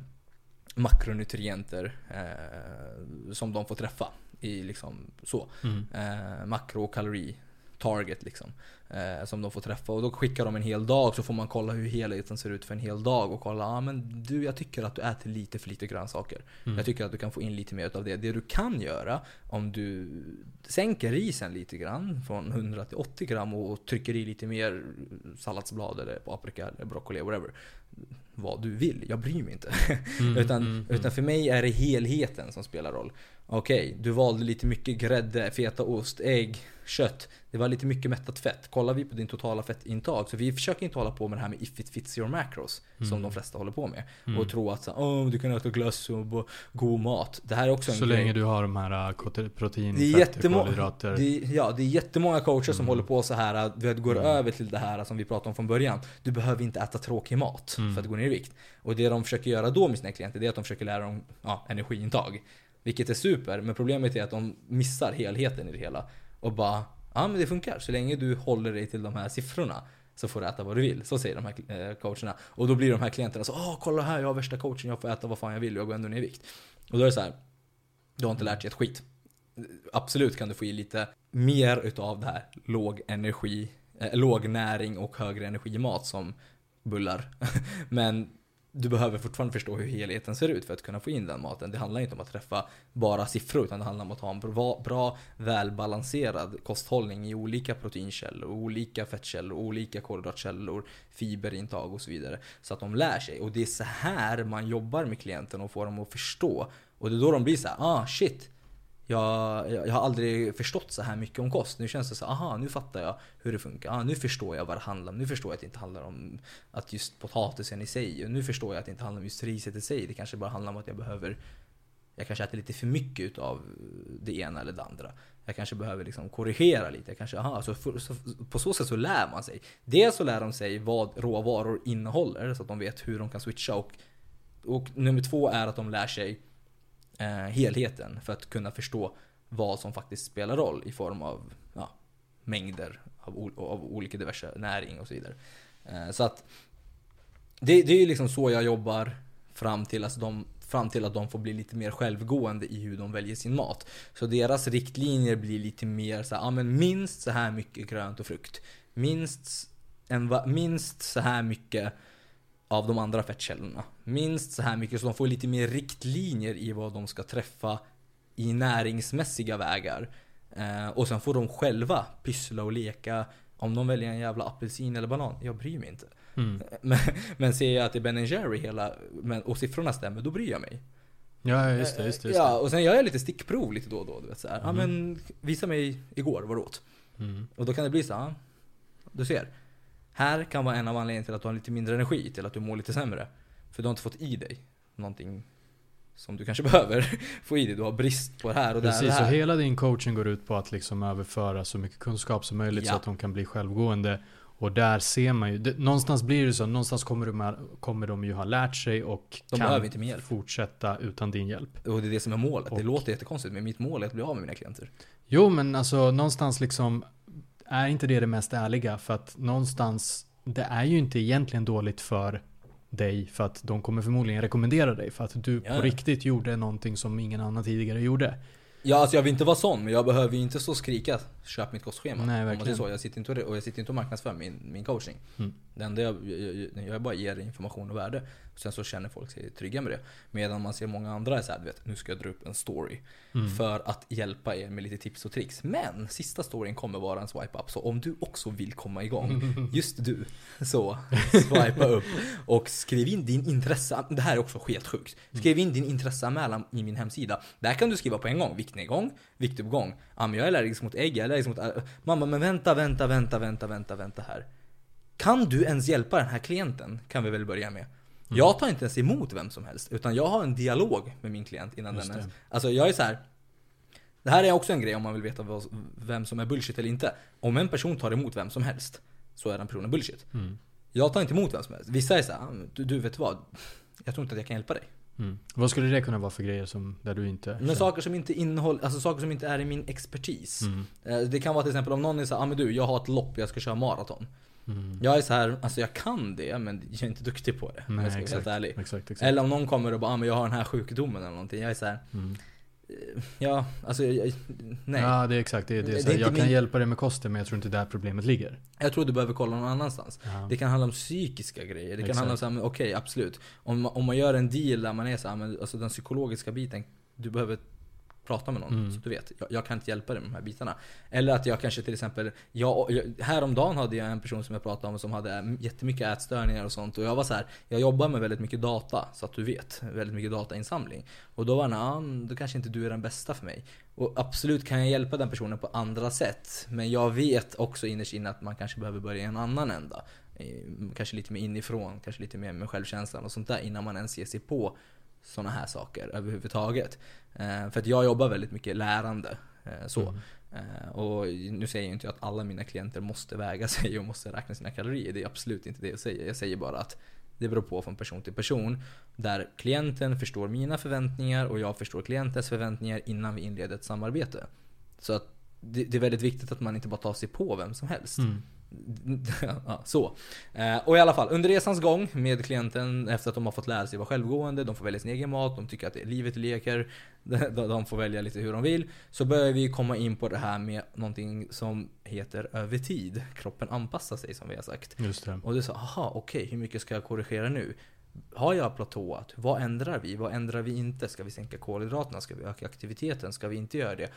makronutrienter eh, som de får träffa. I liksom så. Mm. Eh, makro och kalori target liksom. Eh, som de får träffa. Och då skickar de en hel dag så får man kolla hur helheten ser ut för en hel dag. Och kolla, ja ah, men du jag tycker att du äter lite för lite grönsaker. Mm. Jag tycker att du kan få in lite mer av det. Det du kan göra om du sänker risen lite grann från 100 till 80 gram och trycker i lite mer salladsblad eller paprika eller broccoli whatever. Vad du vill, jag bryr mig inte. Mm, utan, mm, utan för mig är det helheten som spelar roll. Okej, du valde lite mycket grädde, fetaost, ägg, kött. Det var lite mycket mättat fett. Kollar vi på din totala fettintag, så vi försöker inte hålla på med det här med if it fits your macros. Som Mm. de flesta håller på med. Mm. Och tro att så, oh, du kan äta glass och god mat. Det här är också en Så grej. länge du har de här uh, kote- protein, Det är fett, kolhydrater. Det, ja, det är jättemånga coacher som Mm. håller på så här att vi går Mm. över till det här som vi pratade om från början. Du behöver inte äta tråkig mat Mm. för att gå ner i vikt. Och det de försöker göra då med sina klienter, det är att de försöker lära dem ja, energiintag. Vilket är super, men problemet är att de missar helheten i det hela. Och bara, ja men det funkar så länge du håller dig till de här siffrorna. så får du äta vad du vill. Så säger de här eh, coacherna. Och då blir de här klienterna så Åh, kolla här, jag har värsta coachen, jag får äta vad fan jag vill och jag går ändå ner i vikt. Och då är det så här, du har inte lärt dig ett skit. Absolut kan du få i lite mer utav det här låg energi, eh, låg näring och högre energimat som bullar. Men du behöver fortfarande förstå hur helheten ser ut för att kunna få in den maten. Det handlar inte om att träffa bara siffror utan det handlar om att ha en bra, bra välbalanserad kosthållning i olika proteinkällor, olika fettkällor, olika kolhydratkällor, fiberintag och så vidare. Så att de lär sig. Och det är så här man jobbar med klienten och får dem att förstå. Och det är då de blir så här, ah shit jag, jag, har aldrig förstått så här mycket om kost. Nu känns det så aha nu fattar jag hur det funkar. Aha, nu förstår jag vad det handlar om. Nu förstår jag att det inte handlar om att just potatisen i sig. Nu förstår jag att det inte handlar om just riset i sig. Det kanske bara handlar om att jag behöver jag kanske äter lite för mycket av det ena eller det andra. Jag kanske behöver liksom korrigera lite. Jag kanske, aha, så, för, så på så sätt så lär man sig. Dels så lär de sig vad råvaror innehåller så att de vet hur de kan switcha. Och, och nummer två är att de lär sig eh, Eh, helheten för att kunna förstå vad som faktiskt spelar roll i form av ja, mängder av, av olika diverse näring och så vidare. Eh, så att det, det är ju liksom så jag jobbar fram till, alltså de, fram till att de får bli lite mer självgående i hur de väljer sin mat. Så deras riktlinjer blir lite mer så här, ja men minst så här mycket grönt och frukt. Minst, en, minst så här mycket av de andra fettkällorna. Minst så här mycket så de får lite mer riktlinjer i vad de ska träffa i näringsmässiga vägar. Eh, och sen får de själva pyssla och leka. Om de väljer en jävla apelsin eller banan, jag bryr mig inte. Mm. Men, men ser jag att det är Ben Jerry hela, men, och siffrorna stämmer, då bryr jag mig. Ja, just det. Just det, just det. Ja, och sen gör jag lite stickprov lite då och då. Du vet, så här. Mm. Ja, men visa mig igår vad du åt. Mm. Och då kan det bli så här. Du ser. Här kan vara en av anledningarna till att du har lite mindre energi, till att du mår lite sämre. För du har inte fått i dig någonting som du kanske behöver få i dig. Du har brist på det här och Precis, det här. Precis, så hela din coaching går ut på att liksom överföra så mycket kunskap som möjligt ja. så att de kan bli självgående. Och där ser man ju, det, någonstans blir det så, någonstans kommer de, kommer de ju ha lärt sig och de kan inte hjälp. fortsätta utan din hjälp. Och det är det som är målet. Och, det låter jättekonstigt men mitt mål är att bli av med mina klienter. Jo men alltså någonstans liksom är inte det det mest ärliga? För att någonstans, det är ju inte egentligen dåligt för dig för att de kommer förmodligen rekommendera dig för att du ja. på riktigt gjorde någonting som ingen annan tidigare gjorde. Ja, alltså jag vill inte vara sån, men jag behöver ju inte så skrika köp mitt kostschema. Nej, verkligen. Så. Jag sitter inte och, jag sitter inte och marknadsför min, min coaching. Mm. Det enda jag, jag, jag bara ger information och värde. Sen så känner folk sig trygga med det. Medan man ser många andra är såhär, du vet, nu ska jag dra upp en story. Mm. För att hjälpa er med lite tips och tricks. Men sista storyn kommer vara en swipe up. Så om du också vill komma igång, just du, så swipa upp. Och skriv in din intresse. Det här är också sketsjukt. Skriv in din intresseanmälan i min hemsida. Där kan du skriva på en gång. Viktnedgång, viktuppgång. Ja, men jag är allergisk mot ägg, jag är allergisk mot... Mamma, men vänta, vänta, vänta, vänta, vänta, vänta här. Kan du ens hjälpa den här klienten? Kan vi väl börja med. Mm. Jag tar inte ens emot vem som helst. Utan jag har en dialog med min klient innan Just den ens... Alltså jag är så här. Det här är också en grej om man vill veta vem som är bullshit eller inte. Om en person tar emot vem som helst, så är den personen bullshit. Mm. Jag tar inte emot vem som helst. Vissa är såhär, ah, du, du vet vad? Jag tror inte att jag kan hjälpa dig. Mm. Vad skulle det kunna vara för grejer som, där du inte... Men saker som inte innehåller, alltså saker som inte är i min expertis. Mm. Eh, det kan vara till exempel om någon är såhär, ah, men du, jag har ett lopp, jag ska köra maraton. Mm. Jag är så här, alltså jag kan det men jag är inte duktig på det. Nej, jag ska exakt, vara helt ärlig. Exakt, exakt. Eller om någon kommer och bara, ah, men jag har den här sjukdomen eller någonting. Jag är så här, mm. Ja, alltså jag, nej. Ja, det är exakt. Det, det, det, det är jag kan min... hjälpa dig med kosten men jag tror inte där problemet ligger. Jag tror du behöver kolla någon annanstans. Ja. Det kan handla om psykiska grejer. Det kan exakt. handla om, okej okay, absolut. Om, om man gör en deal där man är så här, men alltså den psykologiska biten. Du behöver prata med någon mm. så du vet. Jag, jag, kan inte hjälpa dig med de här bitarna. Eller att jag kanske till exempel, jag, häromdagen hade jag en person som jag pratade om som hade jättemycket ätstörningar och sånt. Och jag var så här, jag jobbar med väldigt mycket data så att du vet. Väldigt mycket datainsamling. Och då var han, då kanske inte du är den bästa för mig. Och absolut kan jag hjälpa den personen på andra sätt. Men jag vet också innerst inne att man kanske behöver börja i en annan ända. Kanske lite mer inifrån, kanske lite mer med självkänslan och sånt där innan man ens ger sig på sådana här saker överhuvudtaget. Eh, för att jag jobbar väldigt mycket lärande. Eh, så. Mm. Eh, och nu säger jag inte att alla mina klienter måste väga sig och måste räkna sina kalorier. Det är absolut inte det jag säger. Jag säger bara att det beror på från person till person. Där klienten förstår mina förväntningar och jag förstår klientens förväntningar innan vi inleder ett samarbete. Så att det, är väldigt viktigt att man inte bara tar sig på vem som helst. Mm. Ja, så. Eh, och i alla fall, under resans gång med klienten, efter att de har fått lära sig vara självgående, de får välja sin egen mat, de tycker att det är livet leker, de får välja lite hur de vill. Så börjar vi komma in på det här med någonting som heter över tid. Kroppen anpassar sig som vi har sagt. Just det. Och du sa, aha okej, okay, hur mycket ska jag korrigera nu? Har jag platåat? Vad ändrar vi? Vad ändrar vi inte? Ska vi sänka kolhydraterna? Ska vi öka aktiviteten? Ska vi inte göra det?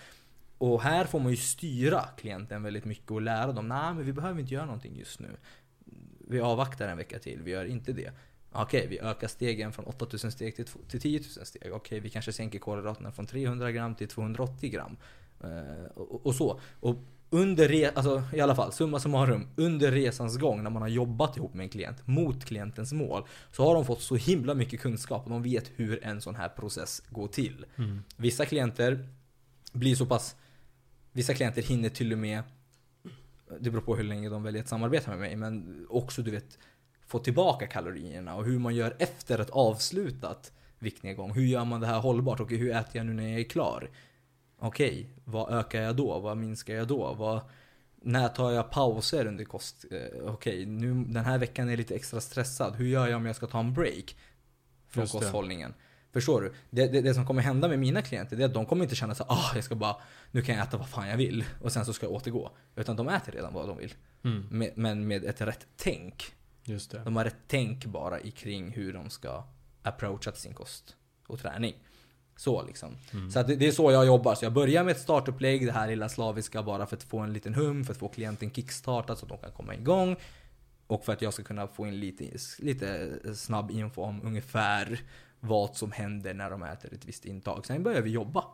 Och här får man ju styra klienten väldigt mycket och lära dem, nej men vi behöver inte göra någonting just nu. Vi avvaktar en vecka till, vi gör inte det. Okej, vi ökar stegen från 8000 steg till, till 10 000 steg. Okej, vi kanske sänker kolhydraterna från 300 gram till 280 gram. Eh, och, och, så. Och under re, alltså i alla fall, summa summarum, under resans gång när man har jobbat ihop med en klient mot klientens mål så har de fått så himla mycket kunskap och de vet hur en sån här process går till. Mm. Vissa klienter blir så pass Vissa klienter hinner till och med Det beror på hur länge de väljer att samarbeta med mig men också du vet Få tillbaka kalorierna och hur man gör efter ett avslutat viktnedgång. Hur gör man det här hållbart och hur äter jag nu när jag är klar? Okej, okay, vad ökar jag då? Vad minskar jag då? Vad, när tar jag pauser under kost? Eh, okej, okay, nu den här veckan är jag lite extra stressad. Hur gör jag om jag ska ta en break? Från kosthållningen. Förstår du? Det, det, det, som kommer hända med mina klienter det är att de kommer inte känna så ah, jag ska bara, nu kan jag äta vad fan jag vill och sen så ska jag återgå. Utan de äter redan vad de vill. Mm. Med, men med ett rätt tänk. Just det. De har rätt tänk bara i kring hur de ska approacha sin kost och träning. Så liksom. Mm. Så det, det, är så jag jobbar. Så jag börjar med ett startupplägg, det här lilla slaviska bara för att få en liten hum, för att få klienten kickstartad så att de kan komma igång. Och för att jag ska kunna få in lite, lite snabb info om ungefär vad som händer när de äter ett visst intag. Sen börjar vi jobba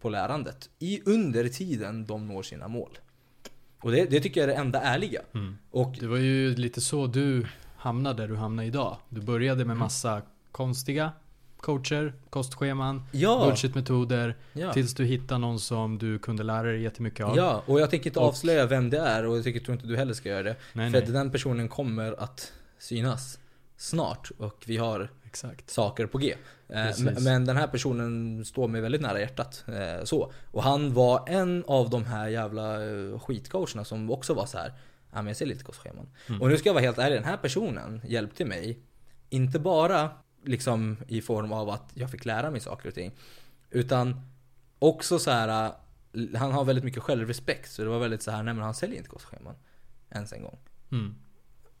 på lärandet i under tiden de når sina mål. Och det, det tycker jag är det enda ärliga. Mm. Och det var ju lite så du hamnade där du hamnar idag. Du började med mm. massa konstiga coacher, kostscheman, ja. bullshitmetoder. Ja. Tills du hittade någon som du kunde lära dig jättemycket av. Ja, och jag tänker inte och, avslöja vem det är och jag tycker, tror inte du heller ska göra det. Nej, för nej. den personen kommer att synas snart och vi har Exakt. saker på G. Eh, men den här personen står mig väldigt nära hjärtat. Eh, så. Och han var en av de här jävla eh, skitcoacherna som också var så här. Ja men jag ser lite kostscheman. Mm. Och nu ska jag vara helt ärlig, den här personen hjälpte mig. Inte bara liksom i form av att jag fick lära mig saker och ting. Utan också så här. Han har väldigt mycket självrespekt. Så det var väldigt så här, nej men han säljer inte kostscheman. Ens en gång. Mm.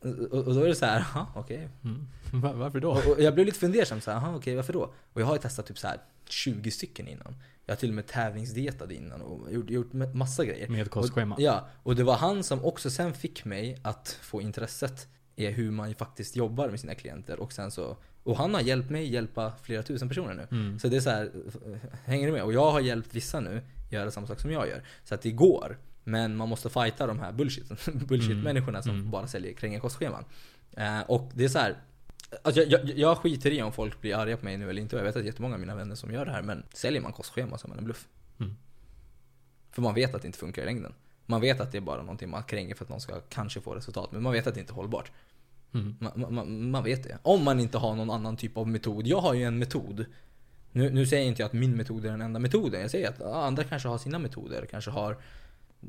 Och, och då är det så här, aha, okej. Mm. Var, varför då? Och, och, jag blev lite fundersam, så här, aha, okej, varför då? Och jag har ju testat typ så här 20 stycken innan. Jag har till och med tävlingsdietat innan och gjort, gjort massa grejer. Med kostschema? Och, ja, och det var han som också sen fick mig att få intresset i hur man faktiskt jobbar med sina klienter. Och sen så och han har hjälpt mig hjälpa flera tusen personer nu. Mm. Så det är så här, hänger du med? Och jag har hjälpt vissa nu göra samma sak som jag gör. Så att det går. Men man måste fighta de här bullshit, bullshit-människorna som mm. bara säljer kränga kostscheman. Eh, och det är så här, Alltså jag, jag, jag, skiter i om folk blir arga på mig nu eller inte. Jag vet att jättemånga av mina vänner som gör det här. Men säljer man kostschema så är man en bluff. Mm. För man vet att det inte funkar i längden. Man vet att det är bara någonting man kränger för att någon ska kanske få resultat. Men man vet att det inte är hållbart. Mm. Man, man, man, vet det. Om man inte har någon annan typ av metod. Jag har ju en metod. Nu, nu säger inte jag att min metod är den enda metoden. Jag säger att andra kanske har sina metoder. Kanske har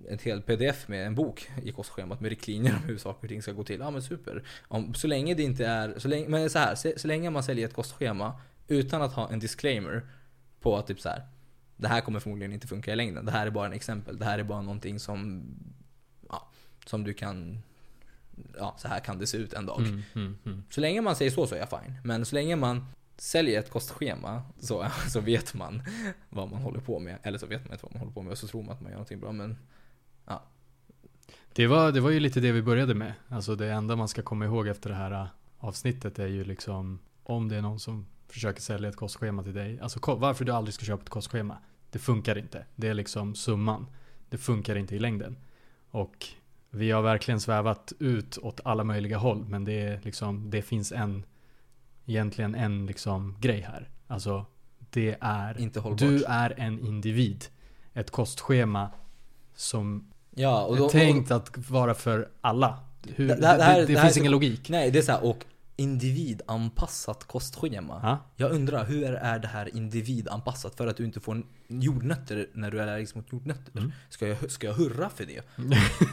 ett helt pdf med en bok i kostschemat med riktlinjer om hur saker och ting ska gå till. Ja men super. Om, så länge det inte är, så länge, men så här, så, så, länge man säljer ett kostschema utan att ha en disclaimer på att typ så här. Det här kommer förmodligen inte funka i längden. Det här är bara en exempel. Det här är bara någonting som, ja, som du kan Ja, så här kan det se ut en dag. Mm, mm, mm. Så länge man säger så så är jag fine. Men så länge man säljer ett kostschema så, så vet man vad man håller på med. Eller så vet man inte vad man håller på med och så tror man att man gör någonting bra. Men ja. Det var, det var ju lite det vi började med. Alltså det enda man ska komma ihåg efter det här äh, avsnittet är ju liksom om det är någon som försöker sälja ett kostschema till dig. Alltså varför du aldrig ska köpa ett kostschema. Det funkar inte. Det är liksom summan. Det funkar inte i längden. Och vi har verkligen svävat ut åt alla möjliga håll. Men det, är liksom, det finns en egentligen en liksom grej här. Alltså, det är... Inte hållbart. Du är en individ. Ett kostschema som ja, och då, är tänkt att vara för alla. Hur, det, det, här, det, det finns här, ingen logik. Nej, det är så här, och individanpassat kostschema. Ja. Jag undrar, hur är det här individanpassat för att du inte får jordnötter när du är allergisk mot jordnötter? Mm. Ska, jag, ska jag hurra för det?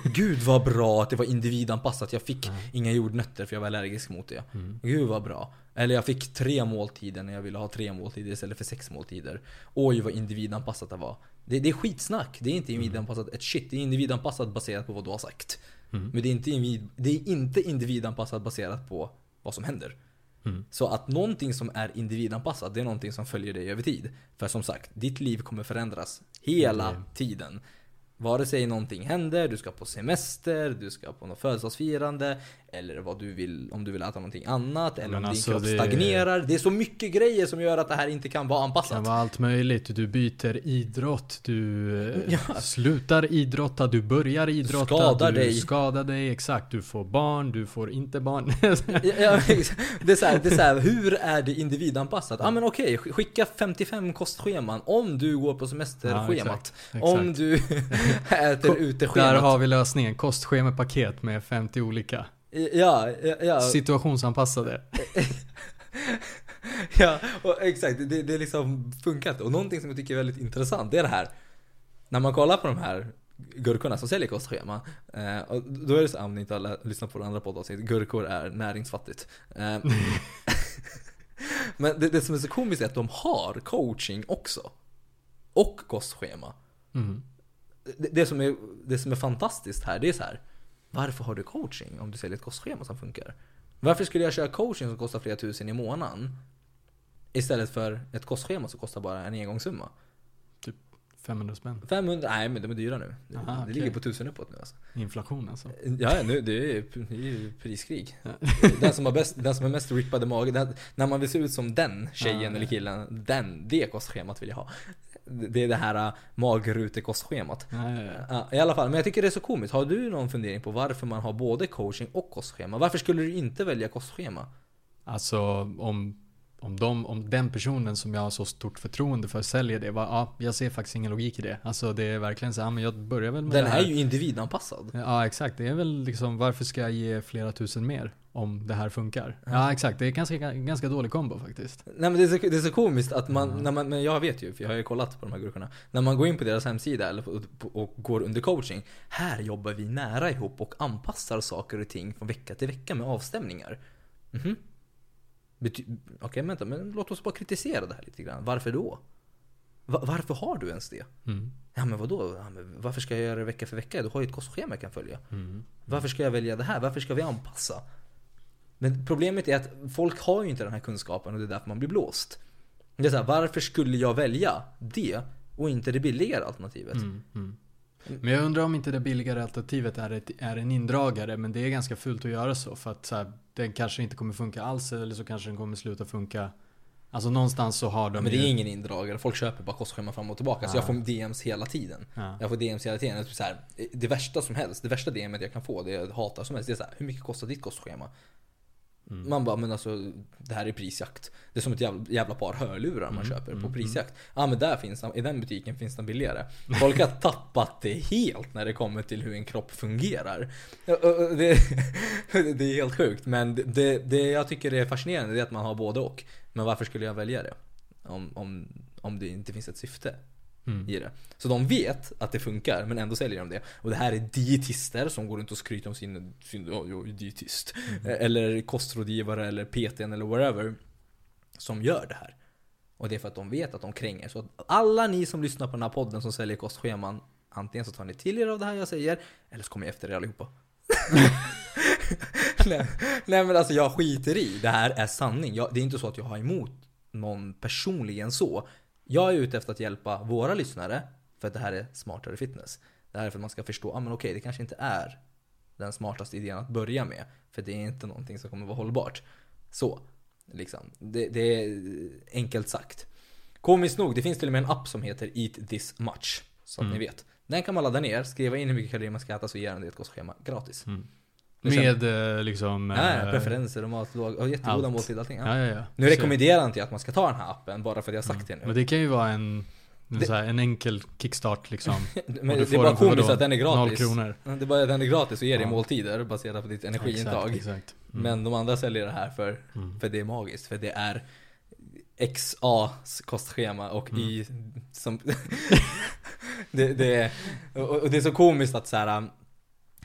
Gud vad bra att det var individanpassat. Jag fick inga jordnötter för jag var allergisk mot det. Mm. Gud vad bra. Eller jag fick tre måltider när jag ville ha tre måltider istället för sex måltider. Oj vad individanpassat det var. Det, det är skitsnack. Det är inte individanpassat ett shit. Det är individanpassat baserat på vad du har sagt. Mm. Men det är, inte individ, det är inte individanpassat baserat på vad som händer. Mm. Så att någonting som är individanpassat, det är någonting som följer dig över tid. För som sagt, ditt liv kommer förändras hela Mm. tiden. Vare sig någonting händer, du ska på semester, du ska på något födelsedagsfirande, eller vad du vill, om du vill äta någonting annat, eller Men om alltså, din kropp det- stagnerar. Det är så mycket grejer som gör att det här inte kan vara Det anpassat. kan vara allt möjligt. Du byter idrott, du eh, Ja. slutar idrotta, du börjar idrotta, skadar du dig. skadar dig, exakt. Du får barn, du får inte barn. Ja, ja, det är så här, det är så här, hur är det individanpassat? Ja ah, men okej, sk- skicka 55 kostscheman om du går på Ja, semesterschemat. exakt, om du äter Ko- ute Där har vi lösningen. Kostschemapaket med 50 olika. Ja, ja, ja. Situationsanpassade. Ja, och exakt. Det, det liksom funkar inte. Och någonting som jag tycker är väldigt intressant, det är det här. När man kollar på de här gurkorna som säljer kostschema. Eh, och då är det så om ni inte har lyssnat på det andra poddavsnitt, gurkor är näringsfattigt. Eh, men det, det som är så komiskt är att de har coaching också. Och kostschema. Mm. Det, det, som är, det som är fantastiskt här, det är så här. Varför har du coaching om du säljer ett kostschema som funkar? Varför skulle jag köra coaching som kostar flera tusen i månaden? Istället för ett kostschema som kostar bara en engångssumma. 500 spänn. 500, nej men de är dyra nu. Det, Aha, det okej. ligger på tusen uppåt nu alltså. Inflation alltså. Ja, nu, det, är, det är ju priskrig. Ja. Den som har, bäst, den som är mest rippade mage, den, när man vill se ut som den tjejen Ja, eller killen, den, det kostschemat vill jag ha. Det är det här äh, magrutekostschemat. Ja, ja, ja. Ja, I alla fall, men jag tycker det är så komiskt. Har du någon fundering på varför man har både coaching och kostschema? Varför skulle du inte välja kostschema? Alltså om, om, de, om den personen som jag har så stort förtroende för säljer det, va, ja, jag ser faktiskt ingen logik i det. Alltså det är verkligen så, ja, men jag börjar väl med Den det här. är ju individanpassad. Ja exakt, det är väl liksom varför ska jag ge flera tusen mer om det här funkar? Ja exakt, det är ganska, ganska dålig kombo faktiskt. Nej men det är så, det är så komiskt att man, Ja. när man, men jag vet ju, för jag har ju kollat på de här gurkorna. När man går in på deras hemsida eller på, och går under coaching. Här jobbar vi nära ihop och anpassar saker och ting från vecka till vecka med avstämningar. Mhm. Bety- Okej, vänta, men låt oss bara kritisera det här lite grann. Varför då? Va- varför har du ens det? Mm. Ja men vadå? Ja, men varför ska jag göra det vecka för vecka? Du har ju ett kostschema jag kan följa. Mm. Varför ska jag välja det här? Varför ska vi anpassa? Men problemet är att folk har ju inte den här kunskapen och det är därför man blir blåst. Det är så här, varför skulle jag välja det och inte det billigare alternativet? Mm. Men jag undrar om inte det billigare alternativet är, ett, är en indragare, men det är ganska fult att göra så för att så här, den kanske inte kommer funka alls eller så kanske den kommer sluta funka. Alltså någonstans så har de men det ju- är ingen indragare, folk köper bara kostschema fram och tillbaka. Så Ja. jag får DMs hela tiden. Ja. Jag får DMs hela tiden. Typ så här, det värsta som helst, det värsta DMet jag kan få, det jag hatar som helst, det är så här, hur mycket kostar ditt kostschema? Mm. Man bara, men alltså det här är prisjakt. Det är som ett jävla, jävla par hörlurar man Mm, köper på mm, prisjakt. Ja men där finns den, i den butiken finns den billigare. Folk har tappat det helt när det kommer till hur en kropp fungerar. Det, det är helt sjukt. Men det, det jag tycker är fascinerande är att man har både och. Men varför skulle jag välja det? Om, om, om det inte finns ett syfte Mm. i det. Så de vet att det funkar men ändå säljer de det. Och det här är dietister som går runt och skryter om sin, sin ja, jag är dietist. Eller kostrådgivare eller PTn eller whatever. Som gör det här. Och det är för att de vet att de kränger. Så alla ni som lyssnar på den här podden som säljer kostscheman. Antingen så tar ni till er av det här jag säger. Eller så kommer jag efter er allihopa. nej, nej men alltså jag skiter i. Det här är sanning. Jag, det är inte så att jag har emot någon personligen så. Jag är ute efter att hjälpa våra lyssnare. För att det här är smartare fitness. Det här är för att man ska förstå, ah, men okej det kanske inte är den smartaste idén att börja med. För det är inte någonting som kommer vara hållbart. Så. Liksom. Det, det är enkelt sagt. Komiskt nog, det finns till och med en app som heter Eat This Much. Att Mm. ni vet. Den kan man ladda ner, skriva in hur mycket kalorier man ska äta så ger den dig ett kostschema gratis. Mm. Med eh, liksom... Ja, eh, preferenser och matlåg och jättegoda allt. måltider allting. Ja. Ja, ja, ja. Nu Så- rekommenderar inte jag att man ska ta den här appen bara för att jag har sagt det nu. Men det kan ju vara en Det- Så här, en enkel kickstart liksom. Men Och du det får är bara den för komiskt vadå? att den är Noll gratis. kronor. Det är bara att den är gratis och ger dig Ja. måltider baserat på ditt energiintag. Exakt, exakt. Mm. Men de andra säljer det här för, Mm. för det är magiskt. För det är XAs kostschema och Mm. Y som... det, det är, och och det är så komiskt att så här.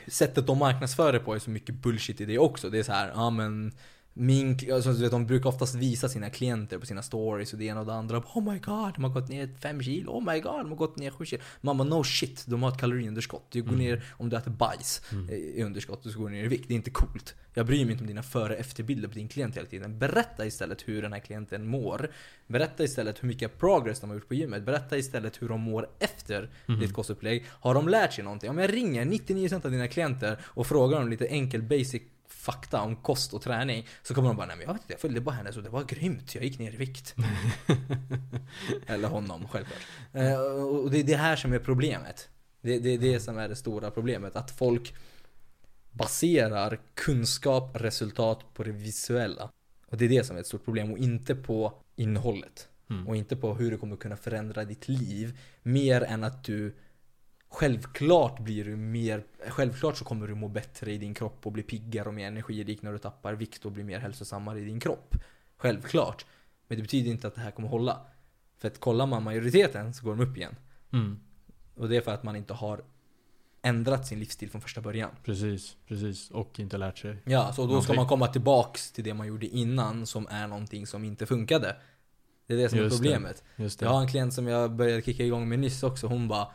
Sättet de marknadsför det på är så mycket bullshit i det också. Det är så här, ja men min, alltså, du vet, de brukar oftast visa sina klienter på sina stories och det ena och det andra. Oh my god, de har gått ner 5 kilo. Oh my god, de har gått ner 7 kilo. Mamma, no shit, de har ett kaloriunderskott. Du går Mm. ner, om du äter bajs Mm. eh, i underskott, du ska gå ner i vikt. Det är inte coolt. Jag bryr mig inte om dina före och efterbilder på din klient hela tiden. Berätta istället hur den här klienten mår. Berätta istället hur mycket progress de har gjort på gymmet. Berätta istället hur de mår efter Mhm. ditt kostupplägg. Har de lärt sig någonting? Om jag ringer 99% av dina klienter och frågar dem lite enkel basic fakta om kost och träning så kommer de bara nej men jag vet inte, jag följde bara henne så det var grymt, jag gick ner i vikt. Eller honom, självklart. Eh, och det är det här som är problemet. Det, är det som är det stora problemet. Att folk baserar kunskap, resultat på det visuella. Och det är det som är ett stort problem och inte på innehållet. Mm. Och inte på hur det kommer kunna förändra ditt liv. Mer än att du Självklart blir du mer Självklart så kommer du må bättre i din kropp och bli piggare och mer energirik när du tappar vikt och blir mer hälsosammare i din kropp. Självklart. Men det betyder inte att det här kommer hålla. För att kollar man majoriteten så går de upp igen. Mm. Och det är för att man inte har ändrat sin livsstil från första början. Precis, precis. Och inte lärt sig. Ja, så då ska Någonting. man komma tillbaks till det man gjorde innan som är någonting som inte funkade. Det är det som är Just det. problemet. Just det. Jag har en klient som jag började kicka igång med nyss också. Hon bara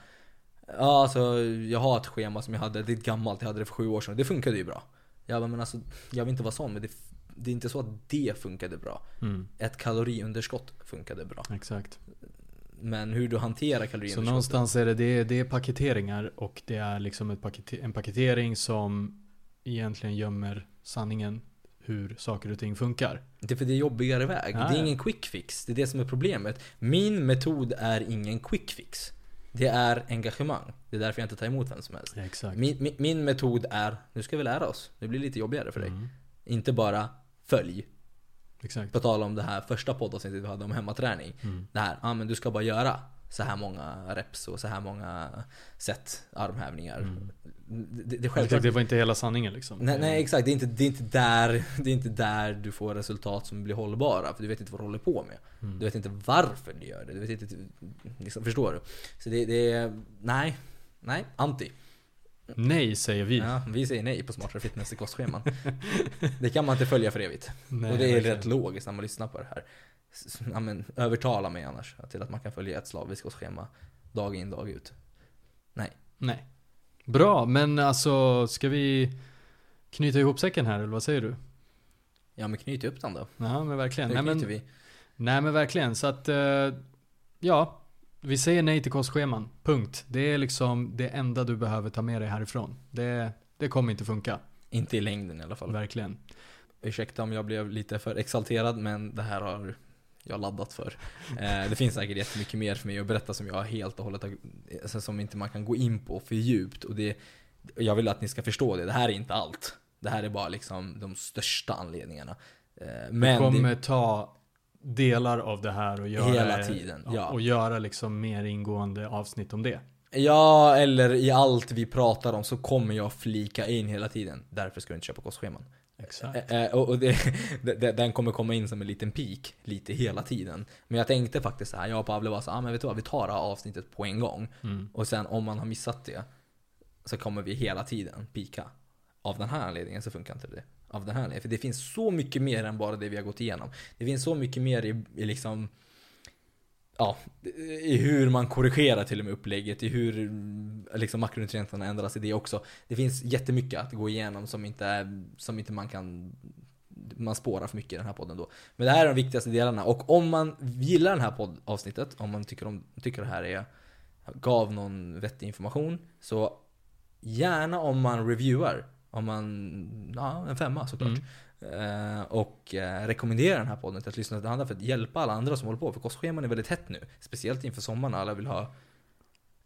Ja alltså jag har ett schema som jag hade, det är gammalt, jag hade det för sju år sedan. Det funkade ju bra. Jag bara men alltså jag vill inte vara sån men det, det är inte så att det funkade bra. Mm. Ett kaloriunderskott funkade bra. Exakt. Men hur du hanterar Så kaloriunderskottet. någonstans är det, det, är, det är paketeringar och det är liksom ett pakete, en paketering som egentligen gömmer sanningen hur saker och ting funkar. Det är för det är jobbigare väg. Ja, det är ingen quick fix. Det är det som är problemet. Min metod är ingen quick fix. Det är engagemang. Det är därför jag inte tar emot vem som helst. Exakt. Min, min, min metod är, nu ska vi lära oss. Det blir lite jobbigare för dig. Mm. Inte bara följ. Exakt. På tal om det här första poddavsnittet vi hade om hemmaträning. Mm. Det här, ja men du ska bara göra så här många reps och så här många set armhävningar. Mm. Det, det självklart. det var inte hela sanningen liksom. Nej, nej exakt, det är, inte, det, är inte där, det är inte där du får resultat som blir hållbara. För du vet inte vad du håller på med. Mm. Du vet inte varför du gör det. Du vet inte, liksom, förstår du? Så det, det är, nej, nej, anti. Nej säger vi. Ja, vi säger nej på smartare fitness i kostscheman. det kan man inte följa för evigt. Nej, och det är verkligen. rätt logiskt när man lyssnar på det här. Ja, men, övertala mig annars till att man kan följa ett slaviskt kostschema dag in dag ut. Nej. Bra, men alltså ska vi knyta ihop säcken här eller vad säger du? Ja men knyt upp den då. Ja men verkligen. Nej men, vi. nej men verkligen. Så att, eh, ja. Vi säger nej till kostscheman. Punkt. Det är liksom det enda du behöver ta med dig härifrån. Det, det kommer inte funka. Inte i längden i alla fall. Verkligen. Ursäkta om jag blev lite för exalterad men det här har jag laddat för. Eh, det finns säkert jättemycket mer för mig att berätta som jag helt och hållet har, alltså, som inte man kan gå in på för djupt. Och det, jag vill att ni ska förstå det. Det här är inte allt. Det här är bara liksom de största anledningarna. Eh, men kommer det, ta delar av det här och göra, Hela tiden, ja. och göra liksom mer ingående avsnitt om det. ja, eller i allt vi pratar om så kommer jag flika in hela tiden. Därför ska du inte köpa kostscheman. Exakt. Eh, eh, och det, den kommer komma in som en liten peak lite hela tiden. Men jag tänkte faktiskt så här, jag och Pavle var så ah, men vet du vad, vi tar det här avsnittet på en gång. Mm. Och sen om man har missat det så kommer vi hela tiden pika. Av den här anledningen så funkar inte det. Av den här anledningen. För det finns så mycket mer än bara det vi har gått igenom. Det finns så mycket mer i, i liksom Ja, i hur man korrigerar till och med upplägget, i hur liksom makronutrienterna ändras i det också. Det finns jättemycket att gå igenom som inte, är, som inte man kan man spårar för mycket i den här podden då. Men det här är de viktigaste delarna. Och om man gillar den här poddavsnittet, om man tycker, om, tycker det här är, gav någon vettig information, så gärna om man reviewar. Om man, ja en femma såklart. Mm. Eh, och eh, rekommenderar den här podden till att lyssna till andra för att hjälpa alla andra som håller på. För kostscheman är väldigt hett nu. Speciellt inför sommaren alla vill ha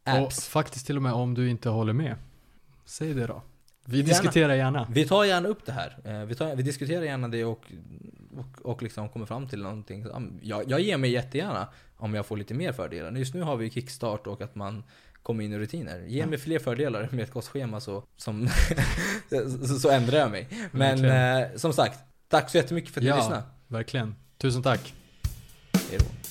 Och apps. faktiskt till och med om du inte håller med. Säg det då. Vi Gärna. diskuterar gärna. Vi tar gärna upp det här. Eh, Vi, tar, vi diskuterar gärna det och och, och liksom kommer fram till någonting. Jag, jag ger mig jättegärna om jag får lite mer fördelar. Just nu har vi kickstart och att man kommer in i rutiner. Ge mig fler fördelar med ett kostschema så, som så, så, ändrar jag mig. Men eh, som sagt, tack så jättemycket för att ja, du lyssnade. verkligen. Tusen tack. Hej då.